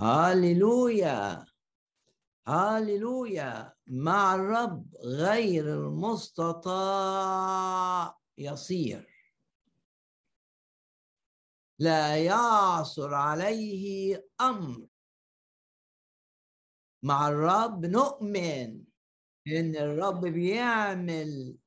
هاليلويا هاليلويا مع الرب غير المستطاع يصير. لا يعثر عليه أمر. مع الرب نؤمن إن الرب بيعمل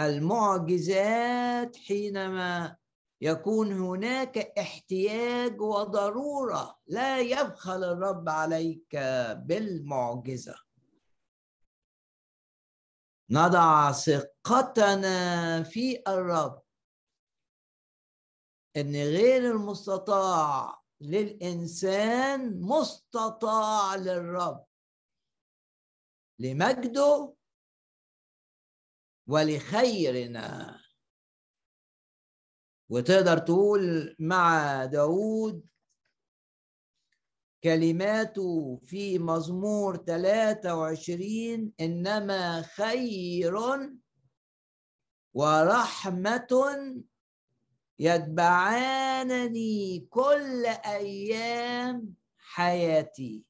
المعجزات حينما يكون هناك احتياج وضرورة. لا يبخل الرب عليك بالمعجزة. نضع ثقتنا في الرب. إن غير المستطاع للإنسان مستطاع للرب. لمجده ولخيرنا. وتقدر تقول مع داود كلماته في مزمور 23 إنما خير ورحمة يتبعانني كل أيام حياتي.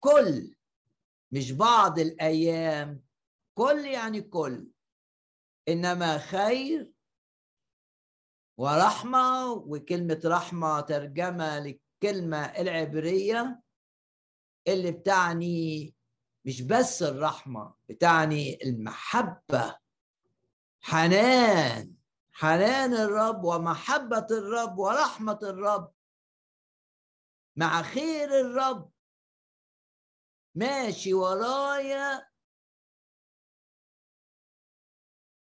كل مش بعض الأيام كل يعني كل. إنما خير ورحمة وكلمة رحمة ترجمة للكلمة العبرية اللي بتعني مش بس الرحمة بتعني المحبة. حنان حنان الرب ومحبة الرب ورحمة الرب. مع خير الرب. ماشي ورايا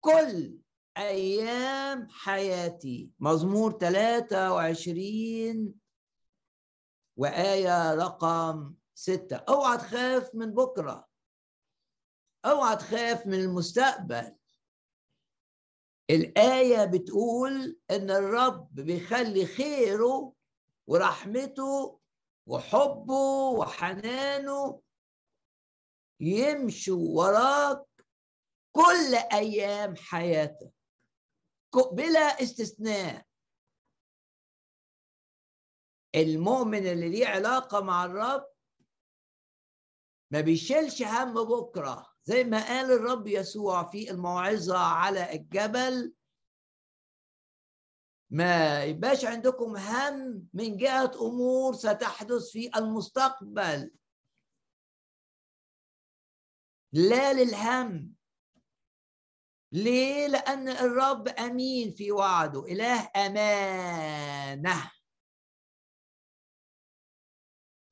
كل أيام حياتي. مزمور 23 وآية رقم ستة. أوعى تخاف من بكرة. أوعى تخاف من المستقبل. الآية بتقول إن الرب بيخلي خيره ورحمته وحبه وحنانه يمشوا وراك كل أيام حياتك. بلا استثناء. المؤمن اللي ليه علاقة مع الرب ما بيشيلش هم بكرة. زي ما قال الرب يسوع في الموعظة على الجبل ما يبقاش عندكم هم من جهة أمور ستحدث في المستقبل. لا للهم. ليه؟ لأن الرب أمين في وعده إله أمانة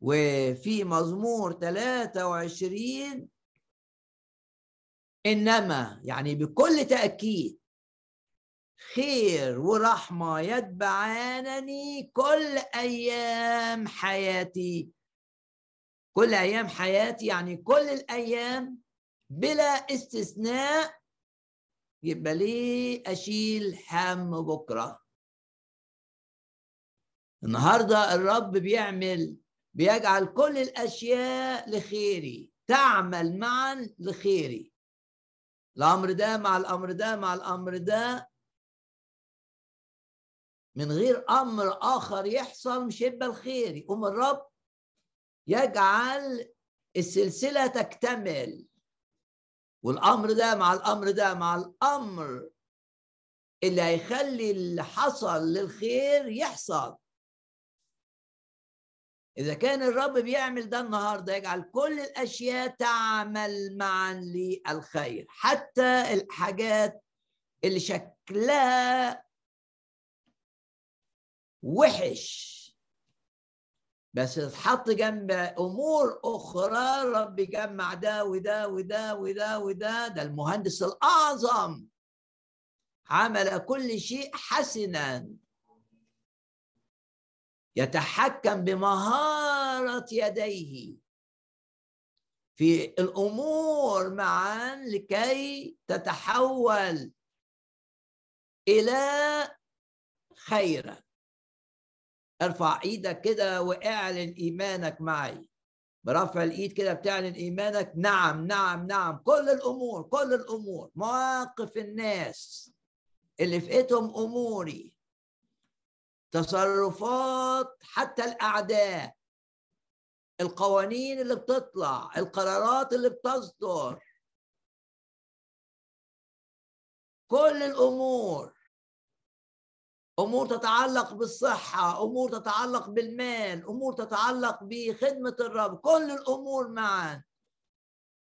وفي مزمور 23 إنما يعني بكل تأكيد خير ورحمة يتبعانني كل أيام حياتي كل أيام حياتي يعني كل الأيام بلا استثناء يبقى ليه أشيل هم بكرة. النهارده الرب بيعمل بيجعل كل الأشياء لخيري تعمل معا لخيري. الأمر ده مع الأمر ده مع الأمر ده من غير أمر آخر يحصل مش هيبقى الخير. يقوم الرب يجعل السلسلة تكتمل. والأمر ده مع الأمر ده مع الأمر اللي هيخلي اللي حصل للخير يحصل. إذا كان الرب بيعمل ده النهارده يجعل كل الأشياء تعمل معا للخير. حتى الحاجات اللي شكلها وحش. بس تتحط جنب أمور أخرى الرب يجمع ده وده وده وده وده ده المهندس الأعظم. عمل كل شيء حسنا. يتحكم بمهارة يديه. في الأمور معا لكي تتحول إلى خيرا. ارفع إيدك كده واعلن ايمانك معي. برفع الايد كده بتعلن ايمانك. نعم نعم نعم. كل الأمور كل الأمور. مواقف الناس اللي في ايدهم اموري. تصرفات حتى الاعداء. القوانين اللي بتطلع القرارات اللي بتصدر. كل الأمور. أمور تتعلق بالصحة أمور تتعلق بالمال أمور تتعلق بخدمة الرب كل الأمور معا.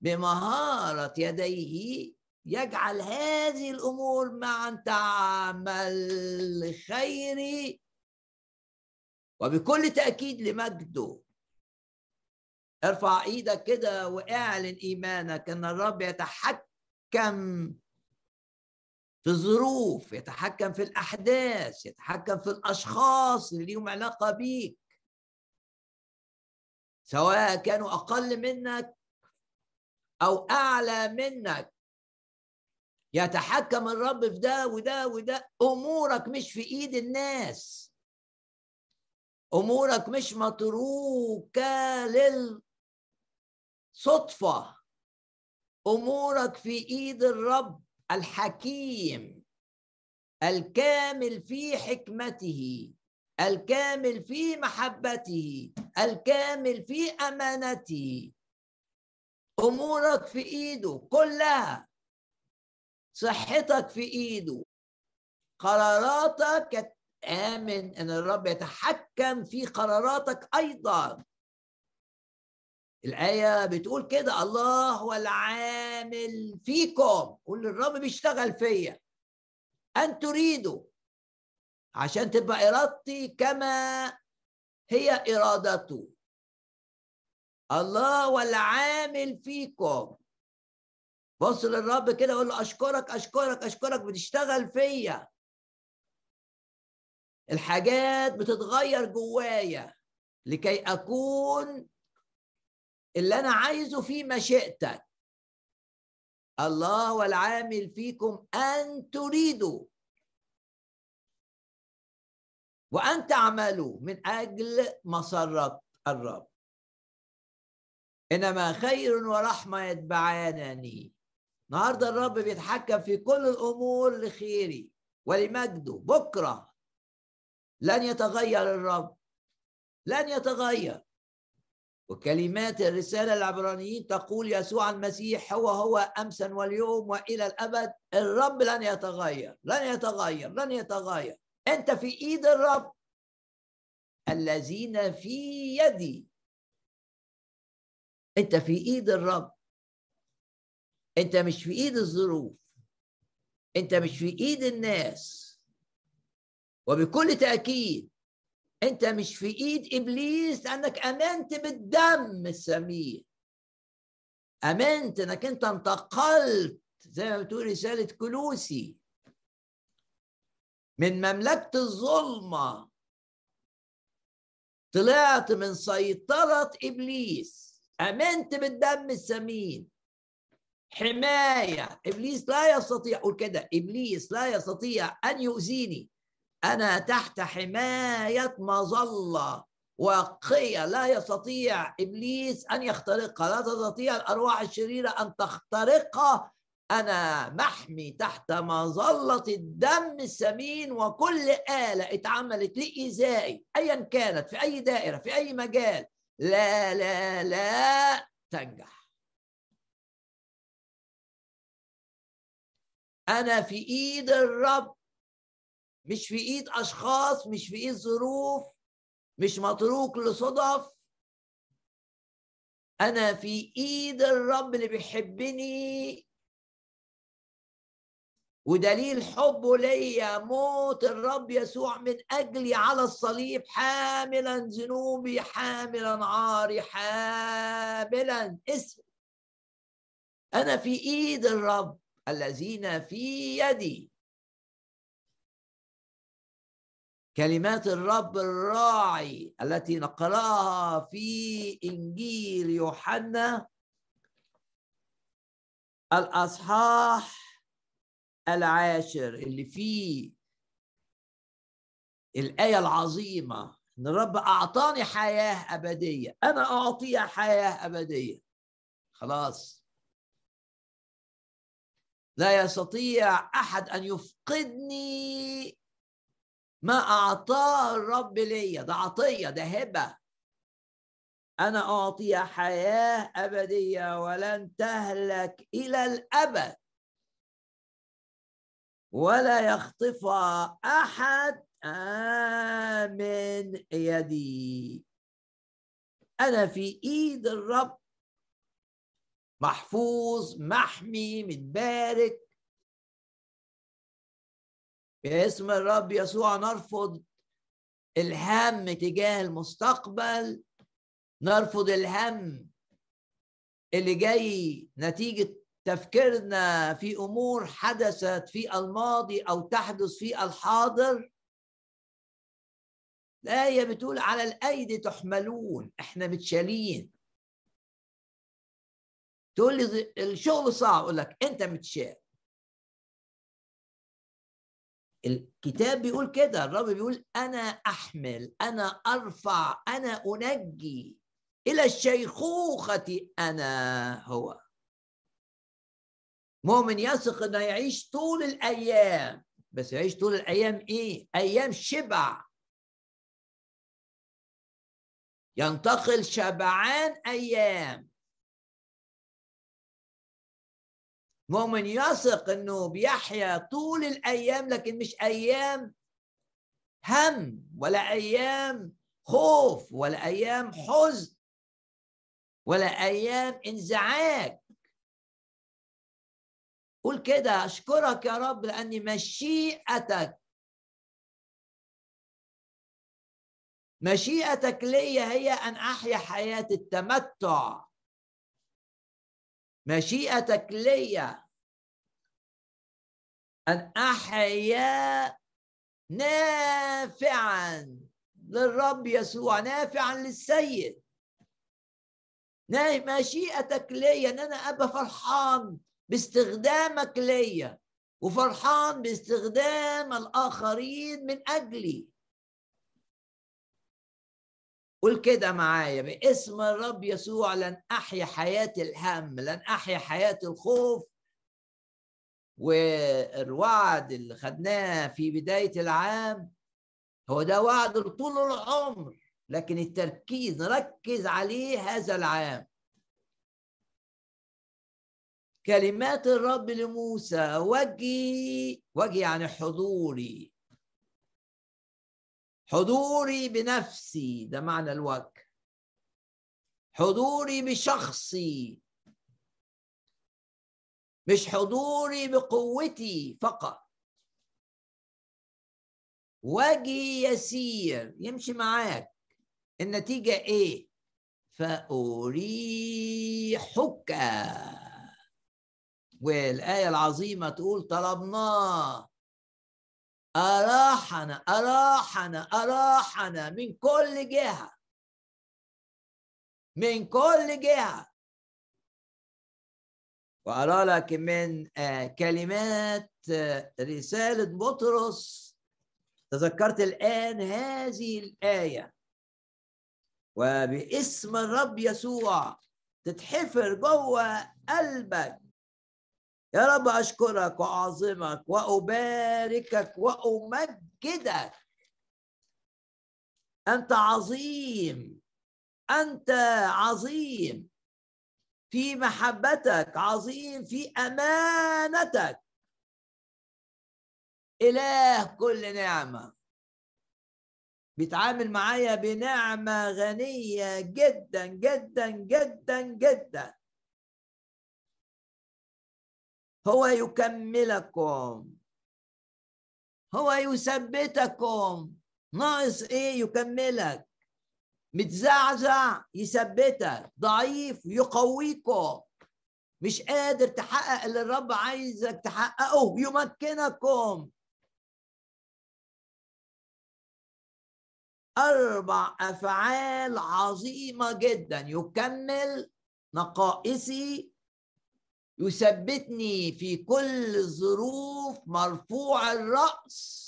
بمهارة يديه يجعل هذه الأمور معا تعمل خيري وبكل تأكيد لمجده. ارفع إيدك كده واعلن إيمانك إن الرب يتحكم في الظروف يتحكم في الأحداث يتحكم في الأشخاص اللي ليهم علاقة بيك. سواء كانوا أقل منك أو أعلى منك. يتحكم الرب في ده وده وده. أمورك مش في إيد الناس. أمورك مش متروكة للصدفة. أمورك في إيد الرب. الحكيم الكامل في حكمته الكامل في محبته الكامل في أمانته. أمورك في إيده كلها صحتك في إيده قراراتك آمن إن الرب يتحكم في قراراتك أيضا. الآية بتقول كده الله هو العامل فيكم قول الرب بيشتغل فيا. أن تريدوا عشان تبقى إرادتي كما هي إرادته. الله هو العامل فيكم. بص للرب كده قول له أشكرك أشكرك أشكرك بتشتغل فيا. الحاجات بتتغير جوايا لكي أكون اللي أنا عايزه في مشيئتك الله والعامل فيكم أن تريدوا. وأن تعملوا من أجل مسرة الرب. إنما خير ورحمة يتبعانني. النهارده الرب بيتحكم في كل الأمور لخيري ولمجده. بكرة لن يتغير الرب. لن يتغير. وكلمات الرسالة العبرانيين تقول يسوع المسيح هو هو أمسا واليوم وإلى الأبد. الرب لن يتغير لن يتغير لن يتغير. أنت في إيد الرب. الذين في يدي. أنت في إيد الرب. أنت مش في إيد الظروف. أنت مش في إيد الناس. وبكل تأكيد انت مش في ايد إبليس لأنك آمنت بالدم السمين آمنت إنك أنت انتقلت زي ما بتقول رسالة كلوسي من مملكة الظلمة. طلعت من سيطرة إبليس. آمنت بالدم السمين حماية. إبليس لا يستطيع قول كده إبليس لا يستطيع أن يؤذيني. أنا تحت حماية مظلة واقية لا يستطيع إبليس أن يخترقها لا تستطيع الأرواح الشريرة أن تخترقها. أنا محمي تحت مظلة الدم السمين وكل آلة اتعملت لإيذائي أيا كانت في أي دائرة في أي مجال. لا لا لا تنجح. أنا في إيد الرب مش في إيد أشخاص مش في إيد ظروف مش متروك لصدف. أنا في إيد الرب اللي بيحبني. ودليل حبه ليا موت الرب يسوع من أجلي على الصليب حاملا ذنوبي حاملا عاري حاملا اسم أنا في إيد الرب الذين في يدي. كلمات الرب الراعي التي نقراها في إنجيل يوحنا. الأصحاح العاشر اللي فيه الآية العظيمة إن الرب أعطاني حياة أبدية. أنا اعطيها حياة أبدية. خلاص. لا يستطيع أحد أن يفقدني ما أعطاه الرب ليا. ده عطية ده هبة. أنا أعطي حياة أبدية ولن تهلك إلى الأبد. ولا يخطفها أحد من يدي. أنا في إيد الرب. محفوظ محمي متبارك باسم الرب يسوع نرفض الهم تجاه المستقبل نرفض الهم اللي جاي نتيجة تفكيرنا في أمور حدثت في الماضي أو تحدث في الحاضر. الآية بتقول على الأيدي تحملون إحنا متشالين. تقول لي الشغل صعب أقول لك أنت متشال. الكتاب بيقول كده الرب بيقول أنا أحمل أنا أرفع أنا أنجي إلى الشيخوخة أنا هو. مؤمن يثق إنه يعيش طول الأيام. بس يعيش طول الأيام إيه؟ أيام شبع. ينتقل شبعان أيام. مؤمن يثق إنه بيحيا طول الأيام لكن مش أيام هم ولا أيام خوف ولا أيام حزن ولا أيام انزعاج. قول كده أشكرك يا رب لأني مشيئتك مشيئتك لي هي أن أحيا حياة التمتع. مشيئتك لي أن أحيا نافعا للرب يسوع نافعا للسيد. مشيئتك لي أن أنا أبقى فرحان باستخدامك ليا وفرحان باستخدام الآخرين من أجلي. قول كده معايا باسم الرب يسوع لن أحيا حياة الهم لن أحيا حياة الخوف. والوعد اللي خدناه في بداية العام هو ده وعد طول العمر لكن التركيز نركز عليه هذا العام. كلمات الرب لموسى وجهي وجهي يعني حضوري. حضوري بنفسي ده معنى الوجه. حضوري بشخصي. مش حضوري بقوتي فقط. وجهي يسير يمشي معاك. النتيجة إيه؟ فأريحك. والآية العظيمة تقول طلبناه. أراحنا أراحنا أراحنا من كل جهة. من كل جهة. وأرى لك من آه، كلمات آه، رسالة بطرس. تذكرت الآن هذه الآية. وباسم الرب يسوع تتحفر جوه قلبك. يا رب أشكرك وأعظمك وأباركك وأمجدك. أنت عظيم أنت عظيم. في محبتك عظيم. في أمانتك. إله كل نعمة. بيتعامل معايا بنعمة غنية جدا جدا جدا جدا. هو يكملكم. هو يثبتكم. ناقص إيه؟ يكملك. متزعزع يثبتك. ضعيف يقويكم. مش قادر تحقق اللي الرب عايزك تحققه. يمكنكم. أربع أفعال عظيمة جدا. يكمل نقائصي يثبتني في كل ظروف مرفوع الرأس.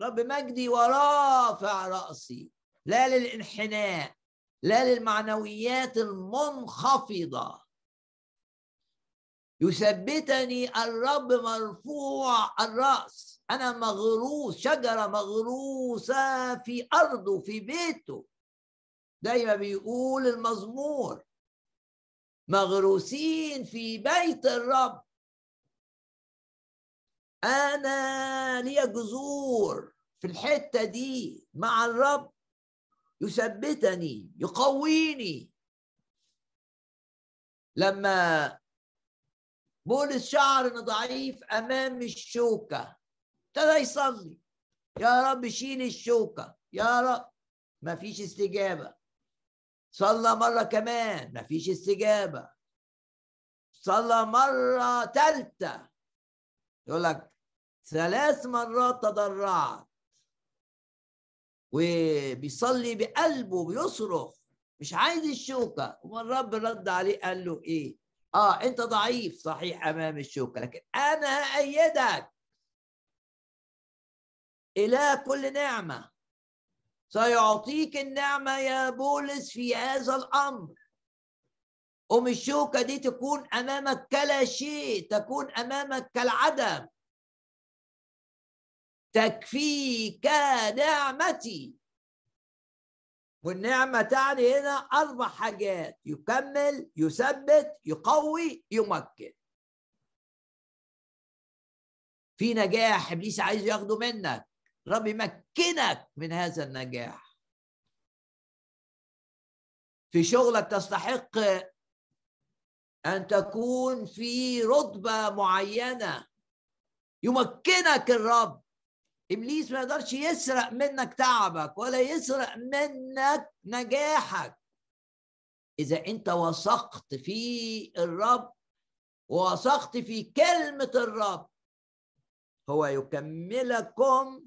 رب مجدي ورافع رأسي. لا للانحناء لا للمعنويات المنخفضة. يثبتني الرب مرفوع الرأس. أنا مغروس شجرة مغروسة في أرضه في بيته. زي ما بيقول المزمور مغروسين في بيت الرب. أنا لي جذور في الحتة دي مع الرب. يثبتني يقويني. لما بولس شعر إنه ضعيف أمام الشوكة ابتدى يصلي. يا رب شيل الشوكة يا رب. ما فيش استجابة. صلى مرة كمان ما فيش استجابة. صلى مرة ثالثه يقول لك ثلاث مرات تضرعت. وبيصلي بقلبه بيصرخ مش عايز الشوكة. والرب رد عليه قال له إيه؟ آه أنت ضعيف. صحيح أمام الشوكة. لكن أنا أيدك إلى كل نعمة. سيعطيك النعمة يا بولس في هذا الأمر. أم الشوكة دي تكون أمامك كلا شيء تكون أمامك كالعدم. تكفيك نعمتي. والنعمة تعني هنا أربع حاجات يكمل يثبت يقوي يمكن. في نجاح إبليس عايز ياخده منك. رب يمكنك من هذا النجاح. في شغلك تستحق أن تكون في رتبة معينة. يمكنك الرب. إبليس ما يقدرش يسرق منك تعبك ولا يسرق منك نجاحك. إذا أنت وثقت في الرب ووثقت في كلمة الرب هو يكملكم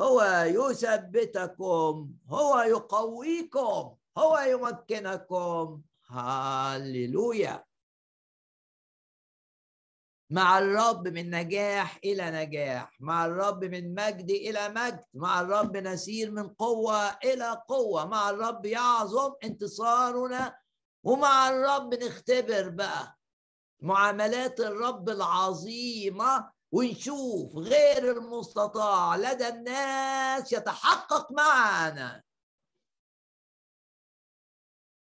هو يثبتكم هو يقويكم هو يمكنكم. هللويا مع الرب من نجاح إلى نجاح مع الرب من مجد إلى مجد مع الرب نسير من قوة إلى قوة مع الرب يعظم انتصارنا ومع الرب نختبر بقى معاملات الرب العظيمة ونشوف غير المستطاع لدى الناس يتحقق معنا.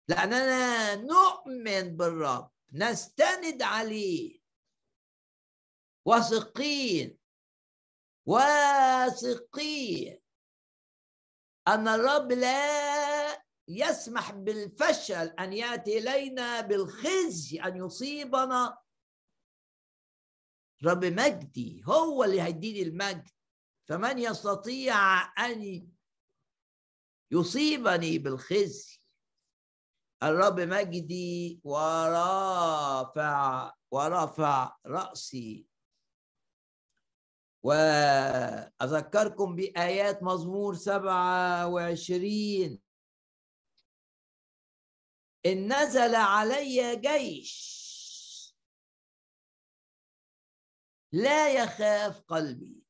لأننا نؤمن بالرب نستند عليه. واثقين واثقين أن الرب لا يسمح بالفشل أن يأتي إلينا بالخزي أن يصيبنا رب مجدي هو اللي هيديني المجد. فمن يستطيع أن يصيبني بالخزي؟ الرب مجدي ورافع ورفع رأسي. وأذكركم بآيات مزمور سبعة وعشرين. إن نزل علي جيش لا يخاف قلبي.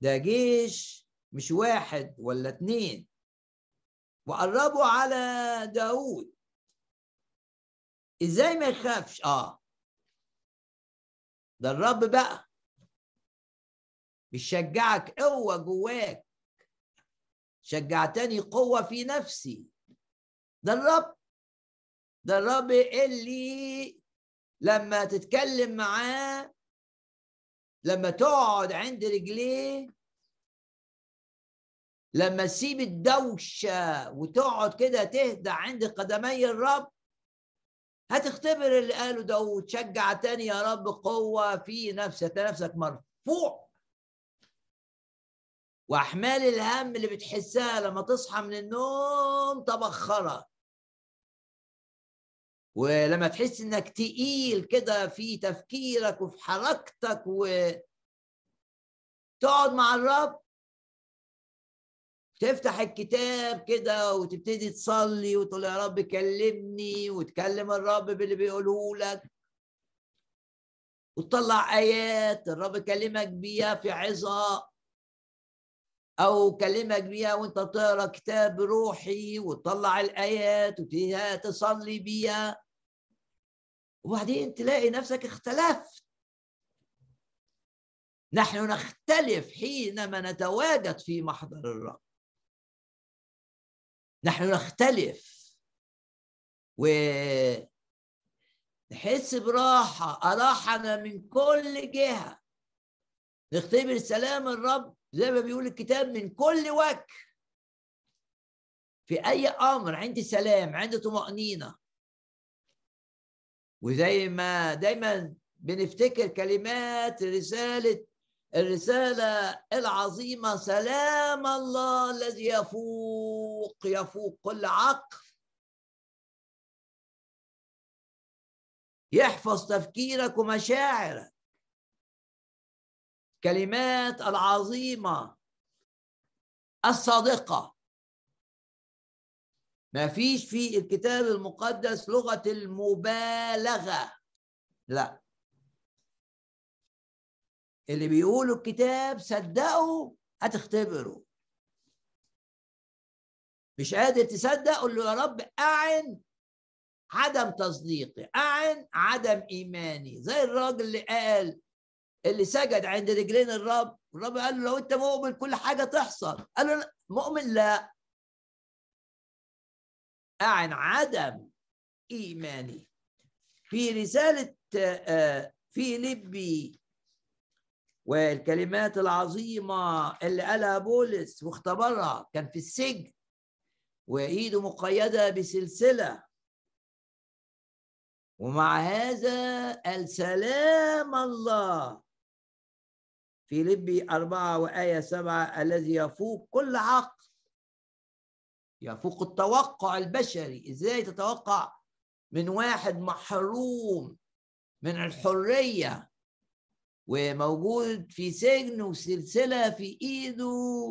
ده جيش مش واحد ولا اتنين. وقربوا على داود إزاي ما يخافش؟ آه. ده الرب بقى بيشجعك قوة جواك. شجعتني قوة في نفسي. ده الرب. ده الرب اللي لما تتكلم معاه لما تقعد عند رجليه لما تسيب الدوشة وتقعد كده تهدى عند قدمي الرب هتختبر اللي قاله داود شجعتني يا رب قوة في نفسك نفسك مرفوع. وأحمال الهم اللي بتحسها لما تصحى من النوم تبخرك. ولما تحس إنك تقيل كده في تفكيرك وفي حركتك و تقعد مع الرب تفتح الكتاب كده وتبتدي تصلي وتقول يا رب كلمني وتكلم الرب باللي بيقوله لك. وتطلع آيات الرب كلمك بيها في عظة أو كلمك بيها وأنت تقرا كتاب روحي وتطلع الآيات وفيها تصلي بيها. وبعدين تلاقي نفسك اختلفت. نحن نختلف حينما نتواجد في محضر الرب. نحن نختلف. و نحس براحة أراحنا من كل جهة. نختبر سلام الرب زي ما بيقول الكتاب من كل وجه. في أي أمر عندي سلام عندي طمأنينة. وزي ما دايما بنفتكر كلمات رسالة الرسالة العظيمة سلام الله الذي يفوق يفوق كل عقل يحفظ تفكيرك ومشاعرك. كلمات العظيمة الصادقة. ما فيش في الكتاب المقدس لغة المبالغة. لا. اللي بيقولوا الكتاب صدقوا هتختبروا مش قادر تصدق قول له يا رب أعن عدم تصديقي أعن عدم إيماني. زي الراجل اللي قال اللي سجد عند رجلين الرب. الرب قال له لو أنت مؤمن كل حاجة تحصل. قال له مؤمن لا. أعن عدم إيماني. في رسالة آه، في لبي والكلمات العظيمة اللي قالها بولس واختبرها كان في السجن وإيده مقيدة بسلسلة. ومع هذا السلام الله. في لبي أربعة وآية سبعة الذي يفوق كل عقل. يفوق التوقع البشري. إزاي تتوقع؟ من واحد محروم من الحرية وموجود في سجن وسلسلة في إيده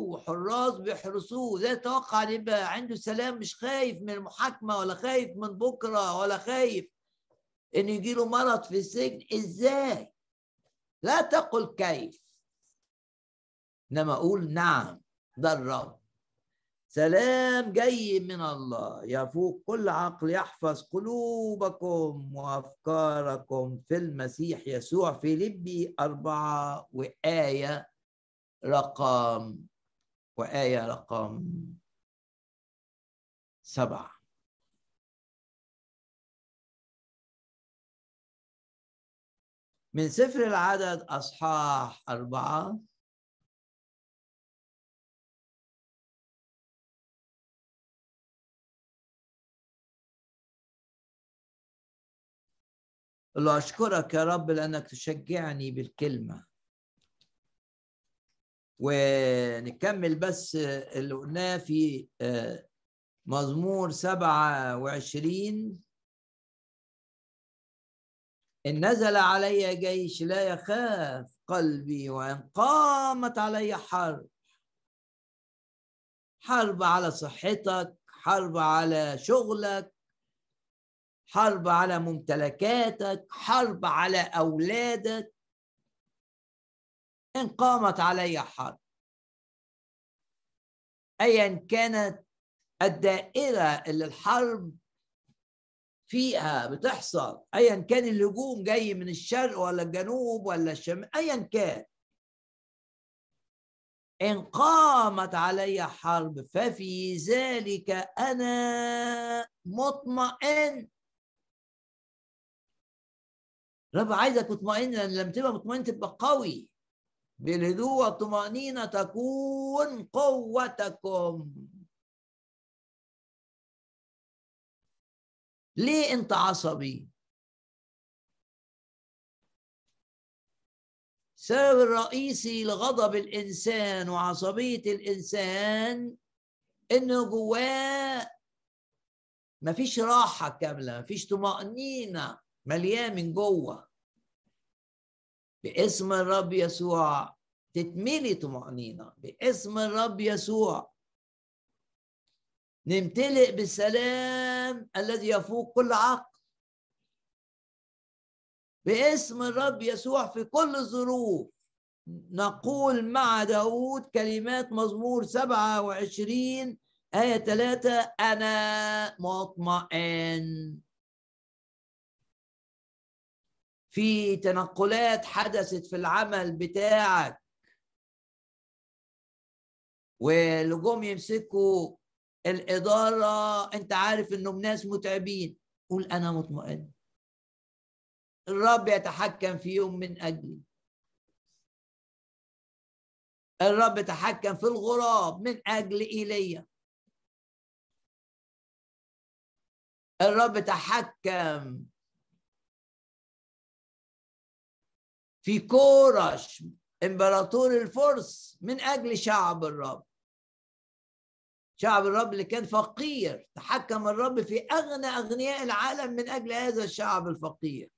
وحراس بيحرسوه. ده تتوقع إن يبقى عنده سلام؟ مش خايف من المحاكمة ولا خايف من بكرة ولا خايف إن يجيله مرض في السجن؟ إزاي؟ لا تقل كيف. إنما أقول نعم ده الرب. سلام جاي من الله. يفوق كل عقل يحفظ قلوبكم وأفكاركم في المسيح يسوع. في لبي أربعة وآية رقم وآية رقم سبعة. من سفر العدد أصحاح أربعة الله أشكرك يا رب لأنك تشجعني بالكلمة. ونكمل بس اللي قلناه في آه، مزمور سبعة وعشرين. إن نزل علي جيش لا يخاف قلبي وإن قامت علي حرب. حرب على صحتك حرب على شغلك حرب على ممتلكاتك حرب على أولادك. إن قامت علي حرب. أيا كانت الدائرة اللي الحرب فيها بتحصل. ايا كان الهجوم جاي من الشرق ولا الجنوب ولا الشمال ايا كان. إن قامت علي حرب ففي ذلك أنا مطمئن. رب عايزك مطمئن لأن لما تبقى مطمئن تبقى قوي. بالهدوء والطمأنينة تكون قوتكم. ليه أنت عصبي؟ السبب الرئيسي لغضب الإنسان وعصبية الإنسان إنه جواه مفيش راحة كاملة مفيش طمأنينة. مليان من جوه. باسم الرب يسوع. تتملي طمأنينة. باسم الرب يسوع. نمتلئ بالسلام الذي يفوق كل عقل. باسم الرب يسوع في كل الظروف. نقول مع داود كلمات مزمور سبعة وعشرين آية ثلاثة أنا مطمئن. في تنقلات حدثت في العمل بتاعك. جم يمسكوا الإدارة أنت عارف إنهم ناس متعبين. قول أنا مطمئن. الرب يتحكم فيهم من أجلي. الرب يتحكم في الغراب من أجل إيليا الرب تحكم في كورش إمبراطور الفرس من أجل شعب الرب. شعب الرب اللي كان فقير تحكم الرب في أغنى أغنياء العالم من أجل هذا الشعب الفقير.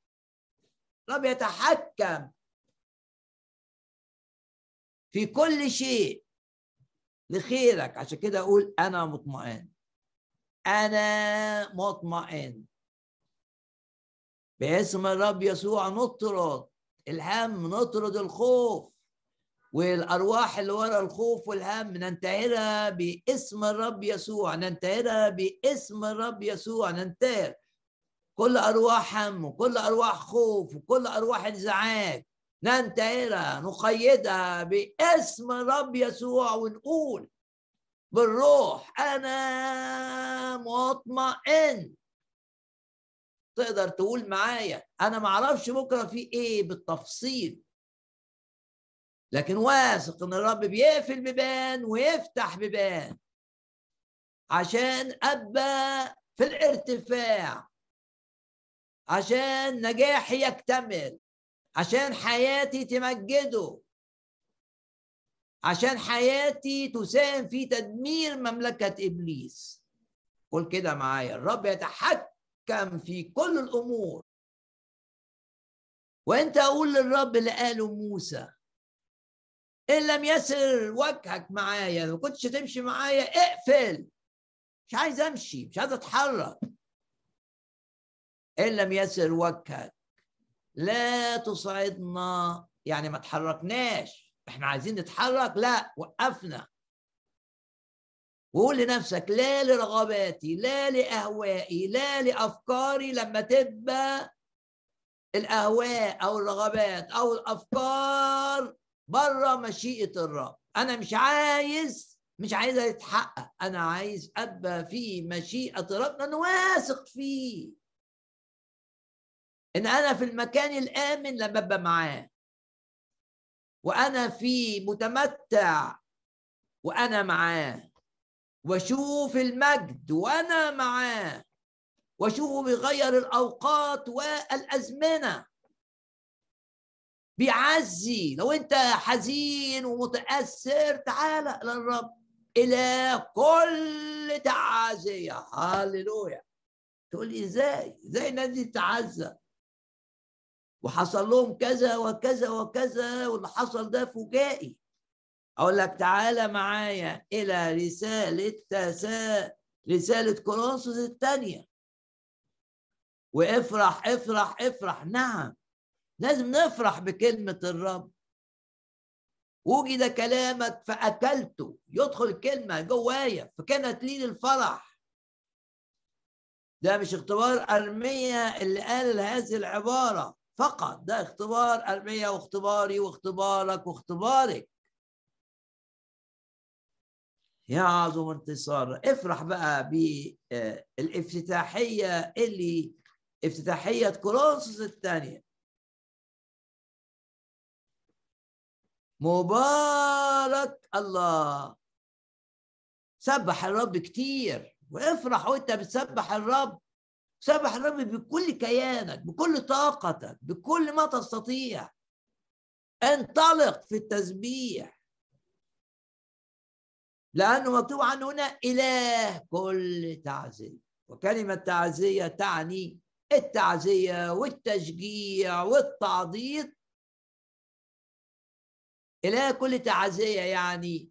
الرب يتحكم في كل شيء لخيرك. عشان كده أقول أنا مطمئن. أنا مطمئن. باسم الرب يسوع نطرد. الهم نطرد الخوف والأرواح اللي ورا الخوف والهم ننتهرها باسم الرب يسوع ننتهرها باسم الرب يسوع ننتهر. كل أرواح هم وكل أرواح خوف وكل أرواح انزعاج ننتهرها نقيدها باسم الرب يسوع ونقول بالروح أنا مطمئن. تقدر تقول معايا. أنا ما أعرفش بكرة في إيه بالتفصيل. لكن واثق إن الرب بيقفل بيبان ويفتح بيبان عشان أبقى في الارتفاع عشان نجاحي يكتمل عشان حياتي تمجده عشان حياتي تساهم في تدمير مملكة إبليس. قول كده معايا الرب يتحكم في كل الأمور. وأنت أقول للرب اللي قاله موسى إن لم يسر وجهك معايا ما كنتش تمشي معايا اقفل. مش عايز أمشي مش عايز أتحرك. إن لم يسر وجهك لا تصعدنا. يعني ما تحركناش. إحنا عايزين نتحرك لا وقفنا. وقول لنفسك لا لرغباتي لا لأهوائي لا لأفكاري لما تبقى الأهواء أو الرغبات أو الأفكار بره مشيئة الرب. أنا مش عايز مش عايزها يتحقق أنا عايز أبقى في مشيئة الرب أنا واثق فيه. إن أنا في المكان الآمن لما أبقى معاه. وأنا في متمتع وأنا معاه. واشوف المجد وأنا معاه واشوفه بيغير الأوقات والأزمنة. بيعزي لو أنت حزين ومتأثر تعال للرب إلى كل تعازيه هللويا. تقول لي إزاي؟ إزاي الناس دي تعزى وحصل لهم كذا وكذا وكذا واللي حصل ده فجائي. أقول لك تعالى معايا إلى رسالة تسا رسالة كورنثوس الثانية. وافرح افرح افرح. نعم لازم نفرح بكلمة الرب. وجد كلامك فأكلته. يدخل الكلمة جوايا فكانت لي الفرح. ده مش اختبار أرمية اللي قال هذه العبارة. فقط ده اختبار أرمية واختباري واختبارك واختبارك. يا عظم انتصار. افرح بقى بالافتتاحية اللي افتتاحية كورنثوس الثانية. مبارك الله. سبح الرب كتير. وافرح وانت بتسبح الرب. سبح الرب بكل كيانك بكل طاقتك بكل ما تستطيع. انطلق في التسبيح. لأنه مكتوب عنه هنا إله كل تعزية. وكلمة تعزية تعني التعزية والتشجيع والتعضيد. إله كل تعزية يعني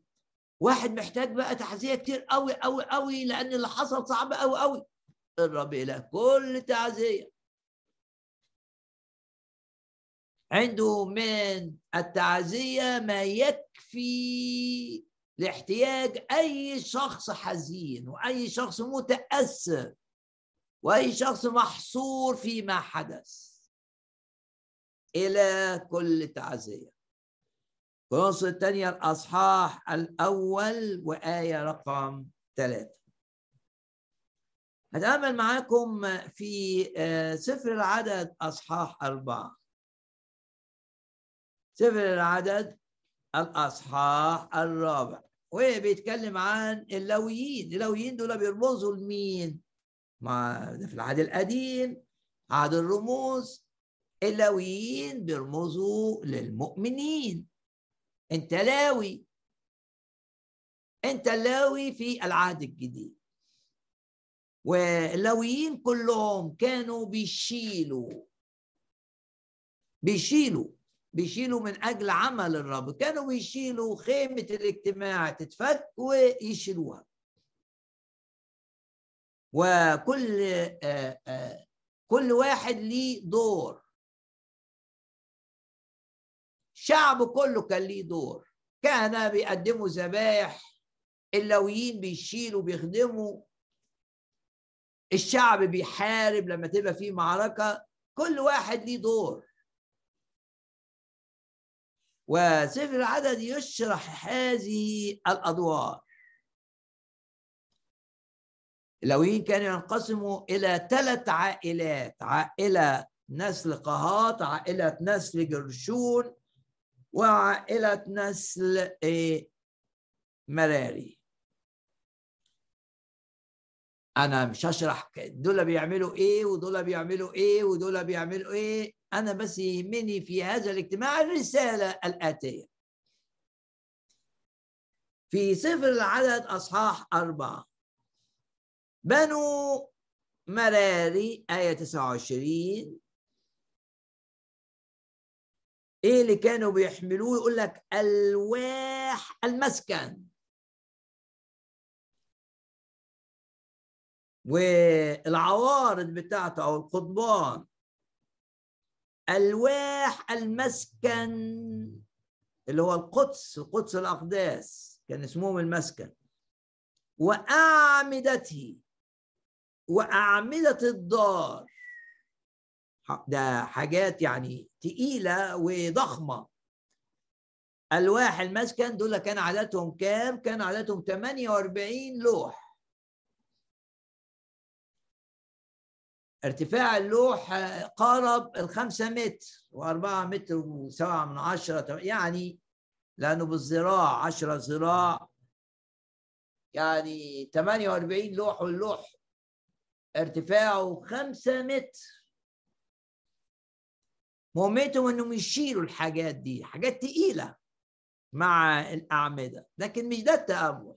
واحد محتاج بقى تعزية كتير قوي قوي قوي لأن اللي حصل صعب قوي قوي. الرب إله كل تعزية. عنده من التعزية ما يكفي. لاحتياج أي شخص حزين وأي شخص متأثر وأي شخص محصور فيما حدث. إلى كل تعزية. كورنثوس الثانية الأصحاح الأول وآية رقم ثلاثة. هتأمل معاكم في آه، سفر العدد أصحاح أربعة. سفر العدد الأصحاح الرابع. وبيتكلم عن اللويين؟ اللويين دول بيرمزوا لمين؟ مع في العهد القديم عهد الرموز. اللويين بيرمزوا للمؤمنين. انت لاوي. انت لاوي في العهد الجديد. واللاويين كلهم كانوا بيشيلوا. بيشيلوا. بيشيلوا من أجل عمل الرب. كانوا بيشيلوا خيمة الاجتماع تتفك ويشيلوها وكل آه، آه، كل واحد ليه دور. الشعب كله كان ليه دور. كان بيقدموا ذبايح اللويين بيشيلوا بيخدموا. الشعب بيحارب لما تبقى في معركة. كل واحد ليه دور. وسفر العدد يشرح هذه الأدوار. اللويين كانوا ينقسموا إلى ثلاث عائلات عائلة نسل قهات عائلة نسل جرشون وعائلة نسل إيه، مراري. أنا مش هشرح دول بيعملوا إيه ودول بيعملوا إيه ودول بيعملوا إيه. أنا بس يهمني في هذا الاجتماع الرسالة الآتية. في سفر العدد أصحاح أربعة. بنو مراري آية 29 إيه اللي كانوا بيحملوه؟ يقول لك ألواح المسكن. والعوارض بتاعته أو القضبان ألواح المسكن اللي هو القدس القدس الأقداس كان اسمهم المسكن وأعمدته وأعمدة الدار. ده حاجات يعني تقيلة وضخمة. ألواح المسكن دول كان عددهم كام؟ كان عددهم 48 لوح. ارتفاع اللوح قارب الخمسة متر وأربعة متر وسبعة من عشرة يعني لأنه بالذراع عشرة ذراع يعني 48 لوح واللوح ارتفاعه خمسة متر. مهمتهم إنهم يشيلوا الحاجات دي حاجات تقيلة مع الأعمدة لكن مش ده التأمل.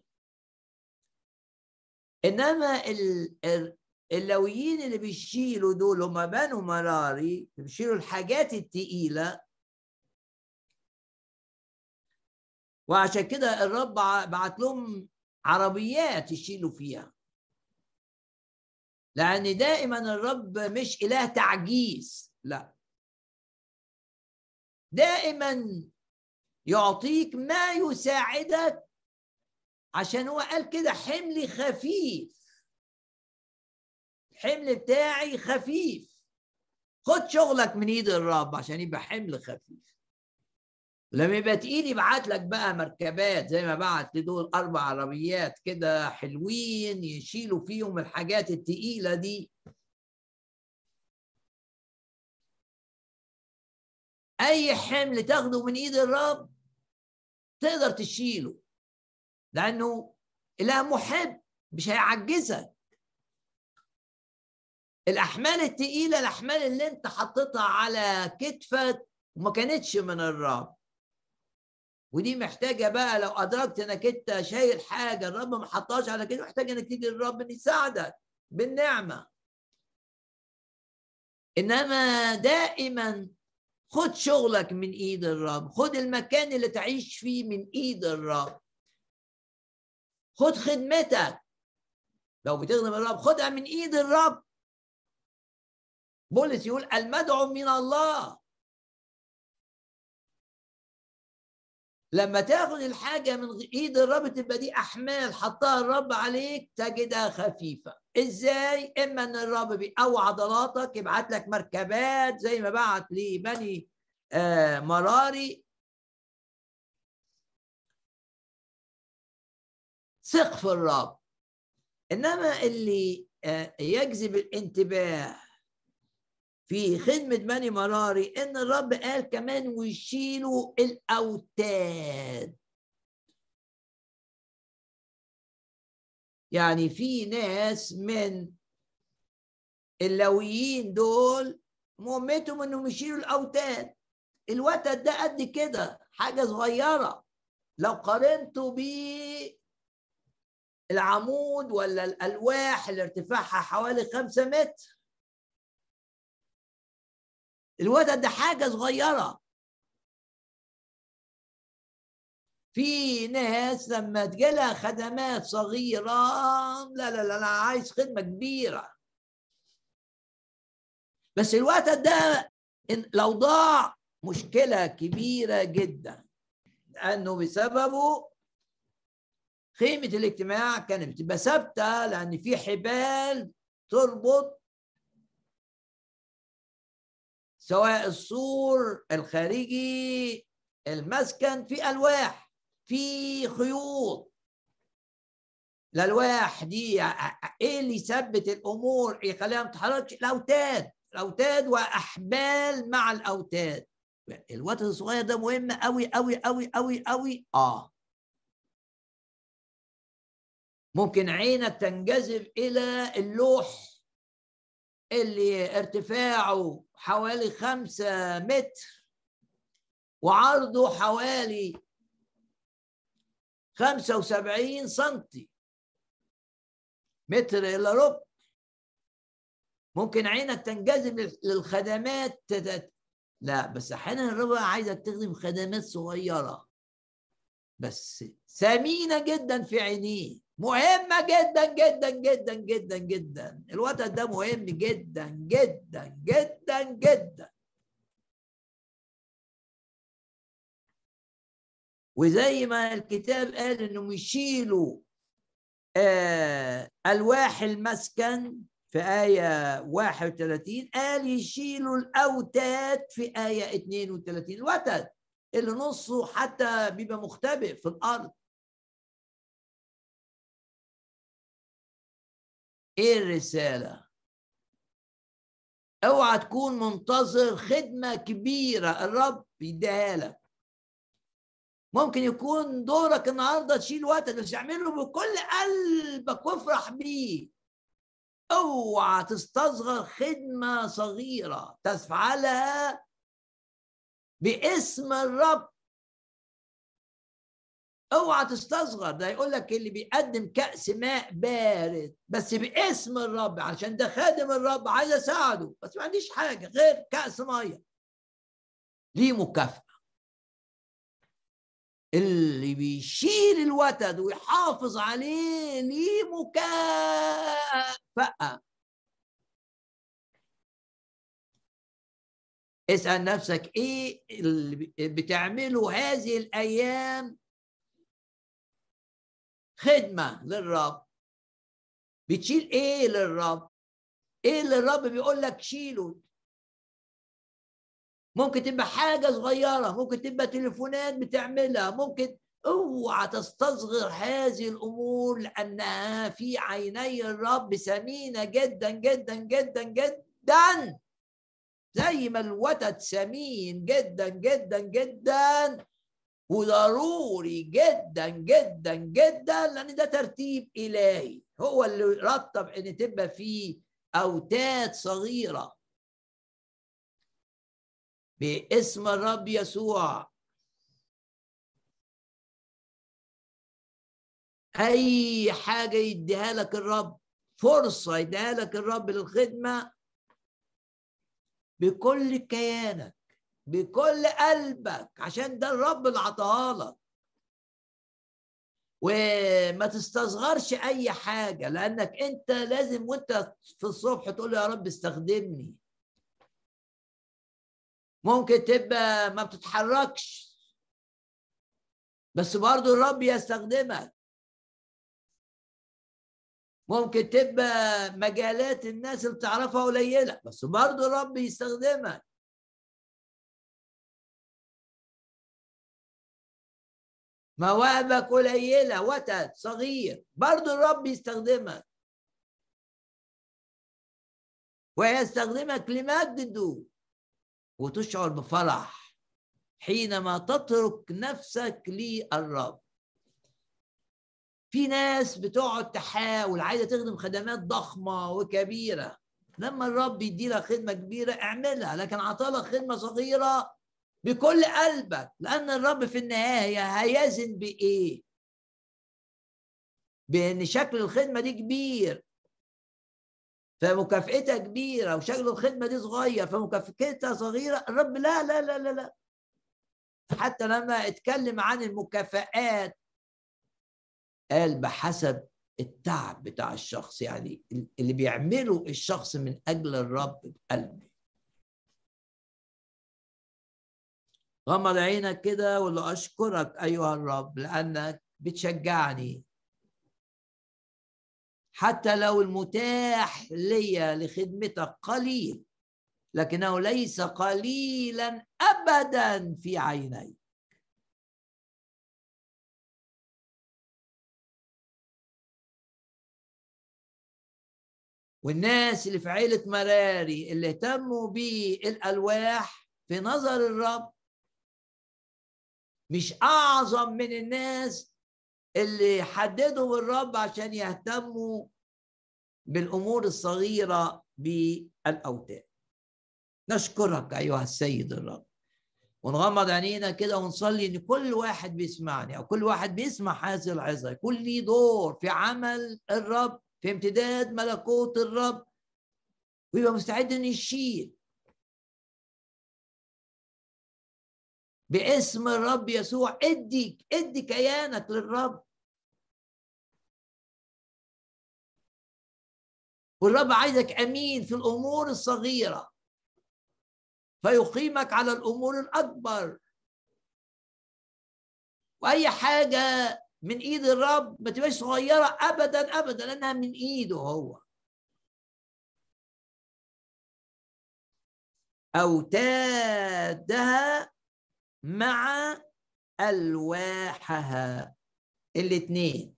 إنما اللويين اللي بيشيلوا دول هم بنو مراري بيشيلوا الحاجات التقيلة. وعشان كده الرب بعت لهم عربيات يشيلوا فيها. لأن دائما الرب مش إله تعجيز لا. دائما يعطيك ما يساعدك. عشان هو قال كده حملي خفيف. الحمل بتاعي خفيف. خد شغلك من ايد الرب عشان يبقى حمل خفيف. لما يبقى تقيل يبعت لك بقى مركبات زي ما بعت لدول أربع عربيات كده حلوين يشيلوا فيهم الحاجات التقيلة دي. أي حمل تاخده من ايد الرب تقدر تشيله لأنه إله محب مش هيعجزك. الأحمال الثقيله الأحمال اللي أنت حطيتها على كتفك وما كانتش من الرب. ودي محتاجة بقى لو أدركت إنك أنت شايل حاجة الرب ما حطهاش على كده محتاج إنك تيجي للرب ان يساعدك بالنعمة. إنما دائما خد شغلك من إيد الرب خد المكان اللي تعيش فيه من إيد الرب. خد خدمتك. لو بتخدم الرب خدها من إيد الرب. بولس يقول المدعو من الله. لما تاخد الحاجة من إيد الرب تبقى دي أحمال حطها الرب عليك تجدها خفيفة. إزاي؟ إما إن الرب بيقوي عضلاتك يبعت لك مركبات زي ما بعت لبني آه مراري. ثق في الرب. إنما اللي آه، يجذب الانتباه في خدمة بني مراري إن الرب قال كمان ويشيلوا الأوتاد. يعني في ناس من اللويين دول مهمتهم إنهم يشيلوا الأوتاد. الوتد ده قد كده حاجة صغيرة. لو قارنته ب العمود ولا الألواح اللي ارتفاعها حوالي خمسة متر الوتد ده حاجة صغيرة. في ناس لما تجيلها خدمات صغيرة لا لا لا أنا عايز خدمة كبيرة. بس الوقت ده لو ضاع مشكلة كبيرة جدا لأنه بسببه خيمة الاجتماع كانت بتبقى ثابته لأن في حبال تربط سواء السور الخارجي المسكن في ألواح في خيوط. الألواح دي إيه اللي يثبت الأمور يخليها ما تتحركش الأوتاد. الأوتاد وأحبال مع الأوتاد. الوتد الصغير ده مهم قوي قوي قوي قوي قوي آه. ممكن عينك تنجذب إلى اللوح اللي ارتفاعه حوالي خمسة متر وعرضه حوالي خمسة وسبعين سنتي. متر إلى ربع. ممكن عينك تنجذب للخدمات لا بس أحيانا الرب عايزك تخدم خدمات صغيرة. بس ثمينه جدا في عينيه. مهمة جدا جدا جدا جدا جدا. الوقت ده مهم جدا جدا جدا جدا. وزي ما الكتاب قال انهم يشيلوا آه ألواح المسكن في آية 31 قال يشيلوا الأوتاد في آية 32 الوتد اللي نصه حتى بيبقى مختبئ في الأرض. إيه الرسالة؟ اوعى تكون منتظر خدمة كبيرة الرب يديها لك. ممكن يكون دورك النهارده تشيل وتد بس اعمله بكل قلبك وافرح بيه. اوعى تستصغر خدمة صغيرة تفعلها باسم الرب. اوعى تستصغر ده يقول لك اللي بيقدم كأس ماء بارد بس باسم الرب عشان ده خادم الرب عايز اساعده بس ما عنديش حاجة غير كأس مية. ليه مكافأة. اللي بيشيل الوتد ويحافظ عليه ليه مكافأة. اسأل نفسك إيه اللي بتعمله هذه الأيام خدمة للرب. بتشيل إيه للرب؟ إيه اللي الرب بيقول لك شيله. ممكن تبقى حاجة صغيرة ممكن تبقى تليفونات بتعملها ممكن اوعى تستصغر هذه الأمور لأنها في عيني الرب ثمينه جدا جدا جدا جدا. زي ما الوتد ثمين جدا جدا جدا. وضروري جدا جدا جدا لأن ده ترتيب إلهي. هو اللي رتب إن تبقى فيه أوتاد صغيرة. باسم الرب يسوع. أي حاجة يديها لك الرب فرصة يديها لك الرب للخدمة بكل كيانك. بكل قلبك عشان ده الرب اللي عطاها لك. وما تستصغرش أي حاجة لأنك أنت لازم وأنت في الصبح تقول يا رب استخدمني. ممكن تبقى ما بتتحركش بس برضو الرب يستخدمك. ممكن تبقى مجالات الناس اللي تعرفها قليلة بس برضو الرب يستخدمك. مواهبك قليلة وتد صغير. برضو الرب يستخدمك ويستخدمك لمجده وتشعر بفرح حينما تترك نفسك للرب. في ناس بتقعد تحاول عايزة تخدم خدمات ضخمة وكبيرة. لما الرب يدي لك خدمة كبيرة اعملها. لكن عطالك خدمة صغيرة بكل قلبك لأن الرب في النهاية هيزن بإيه؟ بإن شكل الخدمة دي كبير فمكافئتها كبيرة وشكل الخدمة دي صغير فمكافئتها صغيرة الرب لا لا لا لا لا. حتى لما اتكلم عن المكافآت قال بحسب التعب بتاع الشخص يعني اللي بيعمله الشخص من أجل الرب بقلبه. غمض عينك كده له أشكرك أيها الرب لأنك بتشجعني. حتى لو المتاح لي لخدمتك قليل لكنه ليس قليلا ابدا في عيني والناس اللي في عيلة مراري اللي اهتموا بالألواح في نظر الرب مش أعظم من الناس اللي حددوا الرب عشان يهتموا بالأمور الصغيرة بالأوتاد. نشكرك أيها السيد الرب. ونغمض عينينا كده ونصلي إن كل واحد بيسمعني أو كل واحد بيسمع هذه العظة. يكون ليه دور في عمل الرب في امتداد ملكوت الرب. ويبقى مستعد إنه يشيل باسم الرب يسوع. ادي ادي كيانك للرب. والرب عايزك أمين في الأمور الصغيرة. فيقيمك على الأمور الأكبر. وأي حاجة من إيد الرب ما تبقاش صغيرة ابدا ابدا لأنها من إيده هو. أوتادها مع ألواحها. الاثنين